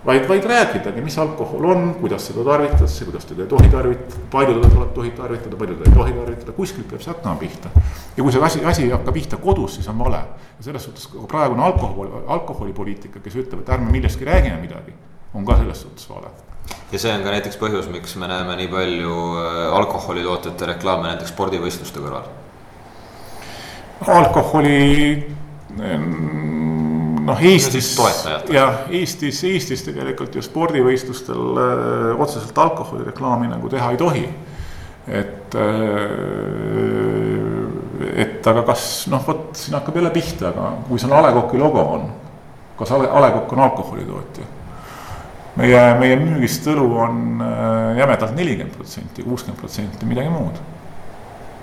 vaid, vaid rääkidagi, mis alkohol on, kuidas seda tarvitatakse, kuidas teda ei tohi tarvitada, palju teda tuleb, tohib tarvitada, palju teda ei tohi tarvitada, kuskilt peab see hakkama pihta. ja kui see asi, asi ei hakka pihta kodus, siis on vale. ja selles suhtes praegune alkohol, alkoholipoliitika, kes ütleb, et ärme millestki räägime midagi, on ka selles suhtes vale ja see on ka näiteks põhjus, miks me näeme nii palju äh, alkoholitootjate reklaame näiteks spordivõistluste kõrval alkoholi noh, Eestis, jah, Eestis, Eestis tegelikult ju spordivõistlustel öö, äh, otseselt alkoholireklaami nagu teha ei tohi. et, äh, et aga kas noh, vot siin hakkab jälle pihta, aga kui seal A Le Coq'i logo on, kas A Le, A Le Coq on alkoholitootja? meie, meie müügist õlu on äh, jämedalt nelikümmend protsenti, kuuskümmend protsenti midagi muud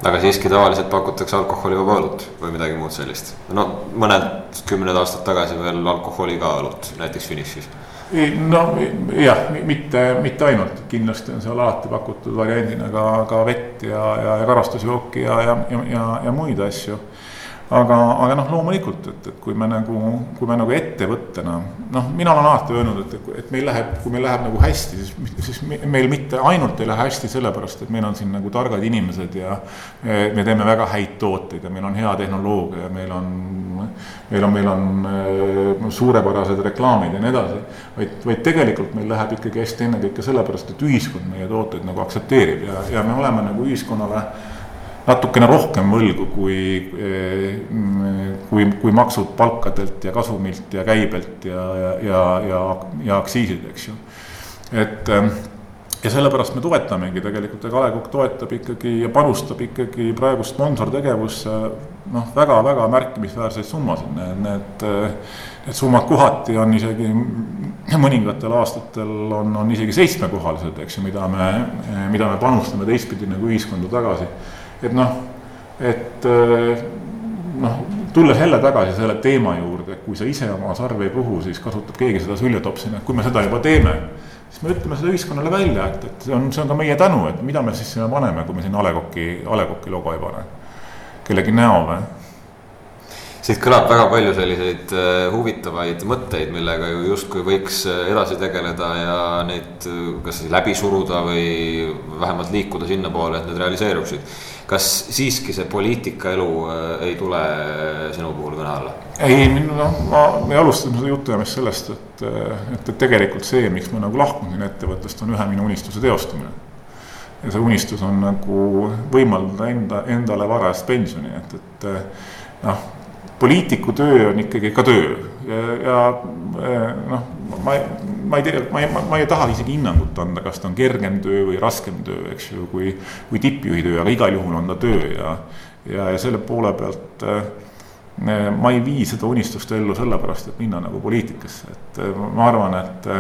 aga siiski tavaliselt pakutakse alkoholivaba õlut või midagi muud sellist. no mõned kümned aastad tagasi veel alkoholiga õlut, näiteks finišis. no jah, mitte, mitte ainult, kindlasti on seal alati pakutud variandina ka, ka vett ja, ja, ja karastusjooki ja, ja, ja, ja, ja muid asju aga, aga noh, loomulikult, et, et kui me nagu, kui me nagu ettevõttena, noh, mina olen alati öelnud, et, et meil läheb, kui meil läheb nagu hästi, siis, siis meil mitte ainult ei lähe hästi sellepärast, et meil on siin nagu targad inimesed ja me teeme väga häid tooteid ja meil on hea tehnoloogia ja meil on, meil on, meil on äh, suurepärased reklaamid ja nii edasi. vaid, vaid tegelikult meil läheb ikkagi hästi ennekõike sellepärast, et ühiskond meie tooteid nagu aktsepteerib ja, ja me oleme nagu ühiskonnale natukene rohkem võlgu kui, kui, kui maksud palkadelt ja kasumilt ja käibelt ja, ja, ja, ja, ja aktsiisid, eks ju. et ja sellepärast me toetamegi tegelikult ja Kale Kokk toetab ikkagi ja panustab ikkagi praegu sponsortegevusse noh, väga-väga märkimisväärseid summasid, need, need, need summad kohati on isegi mõningatel aastatel on, on isegi seitsmekohalised, eks ju, mida me, mida me panustame teistpidi nagu ühiskonda tagasi et noh, et äh, noh, tulles jälle tagasi selle teema juurde, kui sa ise oma sarve ei puhu, siis kasutab keegi seda süljetopsina, et kui me seda juba teeme, siis me ütleme seda ühiskonnale välja, et, et see on, see on ka meie tänu, et mida me siis sinna paneme, kui me sinna A Le Coq'i, A Le Coq'i logo ei pane. kellegi näo või? siit kõlab väga palju selliseid äh, huvitavaid mõtteid, millega ju justkui võiks äh, edasi tegeleda ja neid kas läbi suruda või vähemalt liikuda sinnapoole, et need realiseeruksid kas siiski see poliitikaelu äh, ei tule äh, sinu puhul kõne alla? ei, noh, ma, me alustasime seda jutuajamist sellest, et, äh, et, et tegelikult see, miks ma nagu lahkusin ettevõttest, on ühe minu unistuse teostamine. ja see unistus on nagu võimaldada enda, endale varajast pensioni, et, et noh, poliitiku töö on ikkagi ka töö ja, ja noh, ma, ma ei tea, ma ei, ma ei taha isegi hinnangut anda, kas ta on kergem töö või raskem töö, eks ju, kui, kui tippjuhi töö, aga igal juhul on ta töö ja, ja, ja selle poole pealt äh, ma ei vii seda unistust ellu sellepärast, et minna nagu poliitikasse, et äh, ma arvan, et,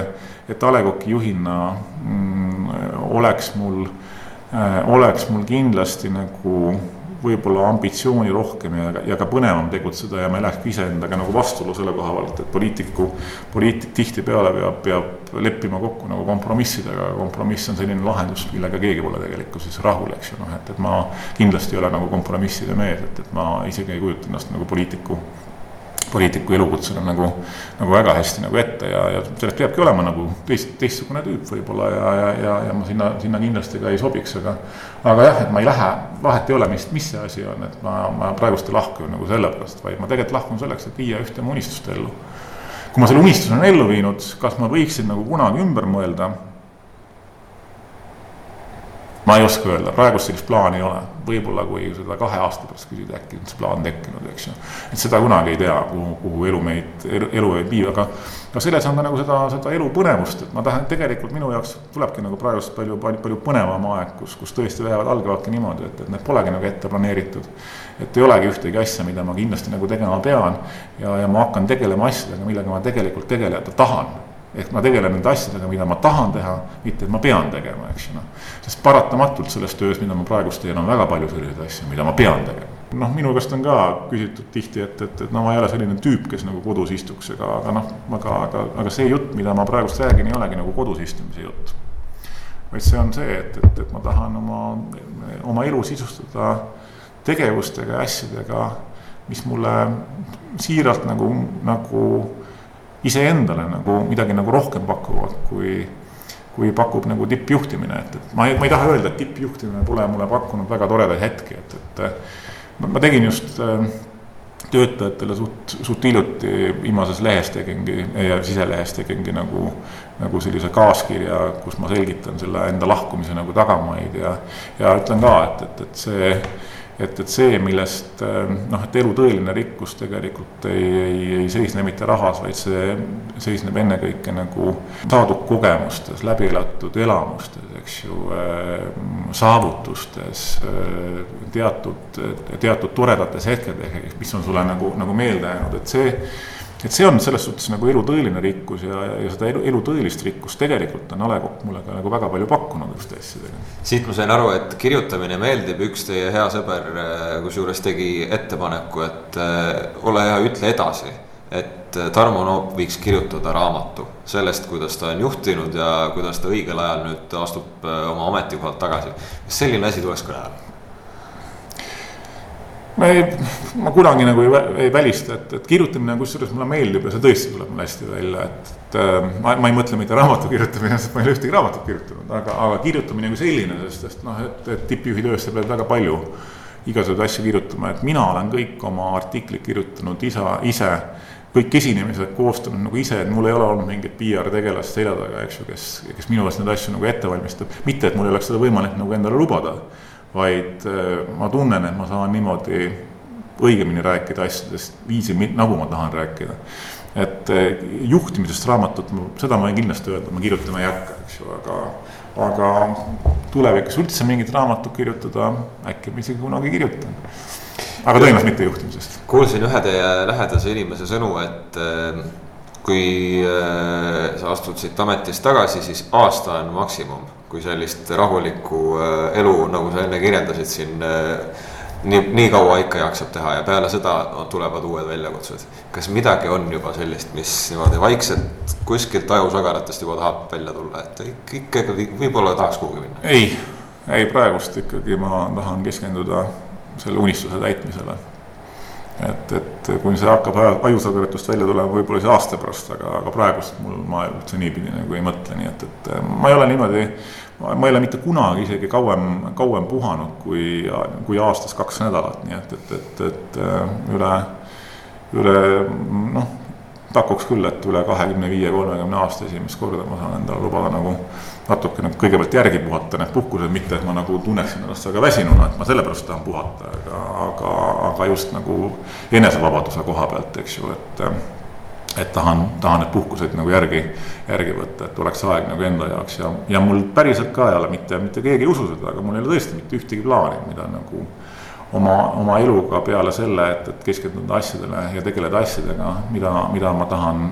et A Le Coq'i juhina mm, oleks mul äh,, oleks mul kindlasti nagu võib-olla ambitsiooni rohkem ja, ja ka põnevam tegutseda ja ma ei läheks ka iseendaga nagu vastuolu selle koha pealt, et poliitiku, poliitik tihtipeale peab, peab leppima kokku nagu kompromissidega, kompromiss on selline lahendus, millega keegi pole tegelikkuses rahul, eks ju, noh et, et ma kindlasti ei ole nagu kompromisside mees, et, et ma isegi ei kujuta ennast nagu poliitiku poliitiku elukutsele nagu, nagu väga hästi nagu ette ja, ja sellest peabki olema nagu teist, teistsugune tüüp võib-olla ja, ja, ja, ja ma sinna, sinna kindlasti ka ei sobiks, aga aga jah, et ma ei lähe, vahet ei ole, mis, mis see asi on, et ma, ma praegust ei lahku nagu sellepärast, vaid ma tegelikult lahkun selleks, et viia ühte oma unistust ellu. kui ma selle unistuse olen ellu viinud, kas ma võiksin nagu kunagi ümber mõelda ma ei oska öelda, praegust sellist plaani ei ole, võib-olla kui seda kahe aasta pärast küsida, äkki on see plaan tekkinud, eks ju. et seda kunagi ei tea, kuhu, kuhu elu meid, elu meid viib, aga aga selles on ka nagu seda, seda elu põnevust, et ma tahan, tegelikult minu jaoks tulebki nagu praegust palju, palju, palju põnevam aeg, kus, kus tõesti päevad algavadki niimoodi, et, et need polegi nagu ette planeeritud. et ei olegi ühtegi asja, mida ma kindlasti nagu tegema pean ja, ja ma hakkan tegelema asjadega, millega ma tegelikult tegeleda tahan ehk ma tegelen nende asjadega, mida ma tahan teha, mitte et ma pean tegema, eks ju noh. sest paratamatult selles töös, mida ma praegust teen, on väga palju selliseid asju, mida ma pean tegema. noh, minu käest on ka küsitud tihti, et, et, et no ma ei ole selline tüüp, kes nagu kodus istuks, ega, aga noh, aga, aga, aga see jutt, mida ma praegust räägin, ei olegi nagu kodus istumise jutt. vaid see on see, et, et, et ma tahan oma, oma elu sisustada tegevustega ja asjadega, mis mulle siiralt nagu, nagu iseendale nagu midagi nagu rohkem pakuvad, kui, kui pakub nagu tippjuhtimine, et, et ma ei, ma ei taha öelda, et tippjuhtimine pole mulle pakkunud väga toredaid hetki, et, et ma tegin just äh, töötajatele suht, suht hiljuti viimases lehes tegingi, siselehes tegingi nagu, nagu sellise kaaskirja, kus ma selgitan selle enda lahkumise nagu tagamaid ja, ja ütlen ka, et, et, et see et, et see, millest noh, et elu tõeline rikkus tegelikult ei, ei, ei seisne mitte rahas, vaid see seisneb ennekõike nagu saadud kogemustes, läbi elatud elamustes, eks ju, saavutustes, teatud, teatud toredates hetkedes, mis on sulle nagu, nagu meelde jäänud, et see et see on selles suhtes nagu elu tõeline rikkus ja, ja seda elu, elu tõelist rikkust tegelikult on A Le Coq mulle ka nagu väga palju pakkunud just asjadega. siit ma sain aru, et kirjutamine meeldib, üks teie hea sõber äh, kusjuures tegi ettepaneku, et äh, ole hea, ütle edasi. et äh, Tarmo Noop võiks kirjutada raamatu sellest, kuidas ta on juhtinud ja kuidas ta õigel ajal nüüd astub oma ametikohalt tagasi. kas selline asi tuleks kõne ma ei, ma kunagi nagu ei, ei välista, et, et kirjutamine kusjuures mulle meeldib ja see tõesti tuleb mulle hästi välja, et, et äh, ma, ma ei mõtle mitte raamatu kirjutamine, sest ma ei ole ühtegi raamatut kirjutanud, aga, aga kirjutamine kui selline, sest, sest noh, et, et tippjuhi töös sa pead väga palju igasuguseid asju kirjutama, et mina olen kõik oma artiklid kirjutanud isa, ise, kõik esinemised koostanud nagu ise, et mul ei ole olnud mingit PR-tegelast selja taga, eks ju, kes, kes minu eest neid asju nagu ette valmistab, mitte et mul ei oleks seda võimalik nagu endale lubada vaid äh, ma tunnen, et ma saan niimoodi õigemini rääkida asjadest viisi, nagu ma tahan rääkida. et äh, juhtimisest raamatut, seda ma võin kindlasti öelda, ma kirjutama ei hakka, eks ju, aga, aga tulevikus üldse mingit raamatut kirjutada, äkki ma isegi kunagi kirjutan. aga tõenäoliselt mitte juhtimisest. kuulsin ühe teie lähedase inimese sõnu, et äh, kui sa astud siit ametist tagasi, siis aasta on maksimum kui sellist rahulikku äh, elu, nagu sa enne kirjeldasid siin äh, nii, nii kaua ikka jaksab teha ja peale seda tulevad uued väljakutsed. kas midagi on juba sellist, mis niimoodi vaikselt kuskilt ajusagaratest juba tahab välja tulla, et ikkagi võib-olla tahaks kuhugi minna? ei, ei praegust ikkagi ma tahan keskenduda selle unistuse täitmisele. Et, et kui see hakkab ajusagaratust välja tulema, võib-olla siis aasta pärast, aga, aga praegust mul, ma üldse niipidi nagu ei mõtle, nii et, et ma ei ole niimoodi ma ei ole mitte kunagi isegi kauem, kauem puhanud kui, kui aastas kaks nädalat, nii et, et, et, et äh, üle, üle noh, takuks küll, et üle kahekümne viie, kolmekümne aasta esimest korda ma saan endale lubada nagu natukene kõigepealt järgi puhata need puhkused, mitte et ma nagu tunneksin ennast väga väsinuna, et ma sellepärast tahan puhata, aga, aga, aga just nagu enesevabaduse koha pealt, eks ju, et et tahan, tahan need puhkused nagu järgi, järgi võtta, et oleks aeg nagu enda jaoks ja, ja mul päriselt ka ei ole mitte, mitte keegi ei usu seda, aga mul ei ole tõesti mitte ühtegi plaani, mida nagu oma, oma eluga peale selle, et, et keskenduda asjadele ja tegeleda asjadega, mida, mida ma tahan,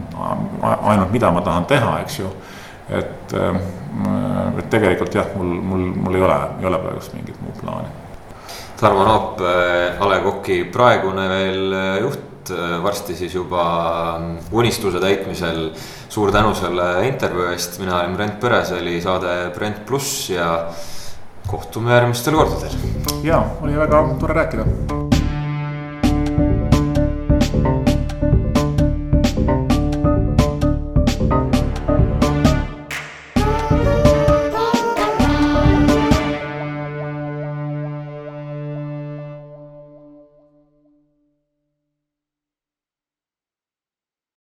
ainult mida ma tahan teha, eks ju. Et, et tegelikult jah, mul, mul, mul ei ole, ei ole praegust mingit muud plaani. Tarmo Naap, A Le Coqi praegune veel juht Äh, varsti siis juba ähm, unistuse täitmisel. suur tänu selle intervjuu eest, mina olen Brent Pere, see oli saade Brent pluss ja kohtume järgmistel kordadel. ja, oli väga tore rääkida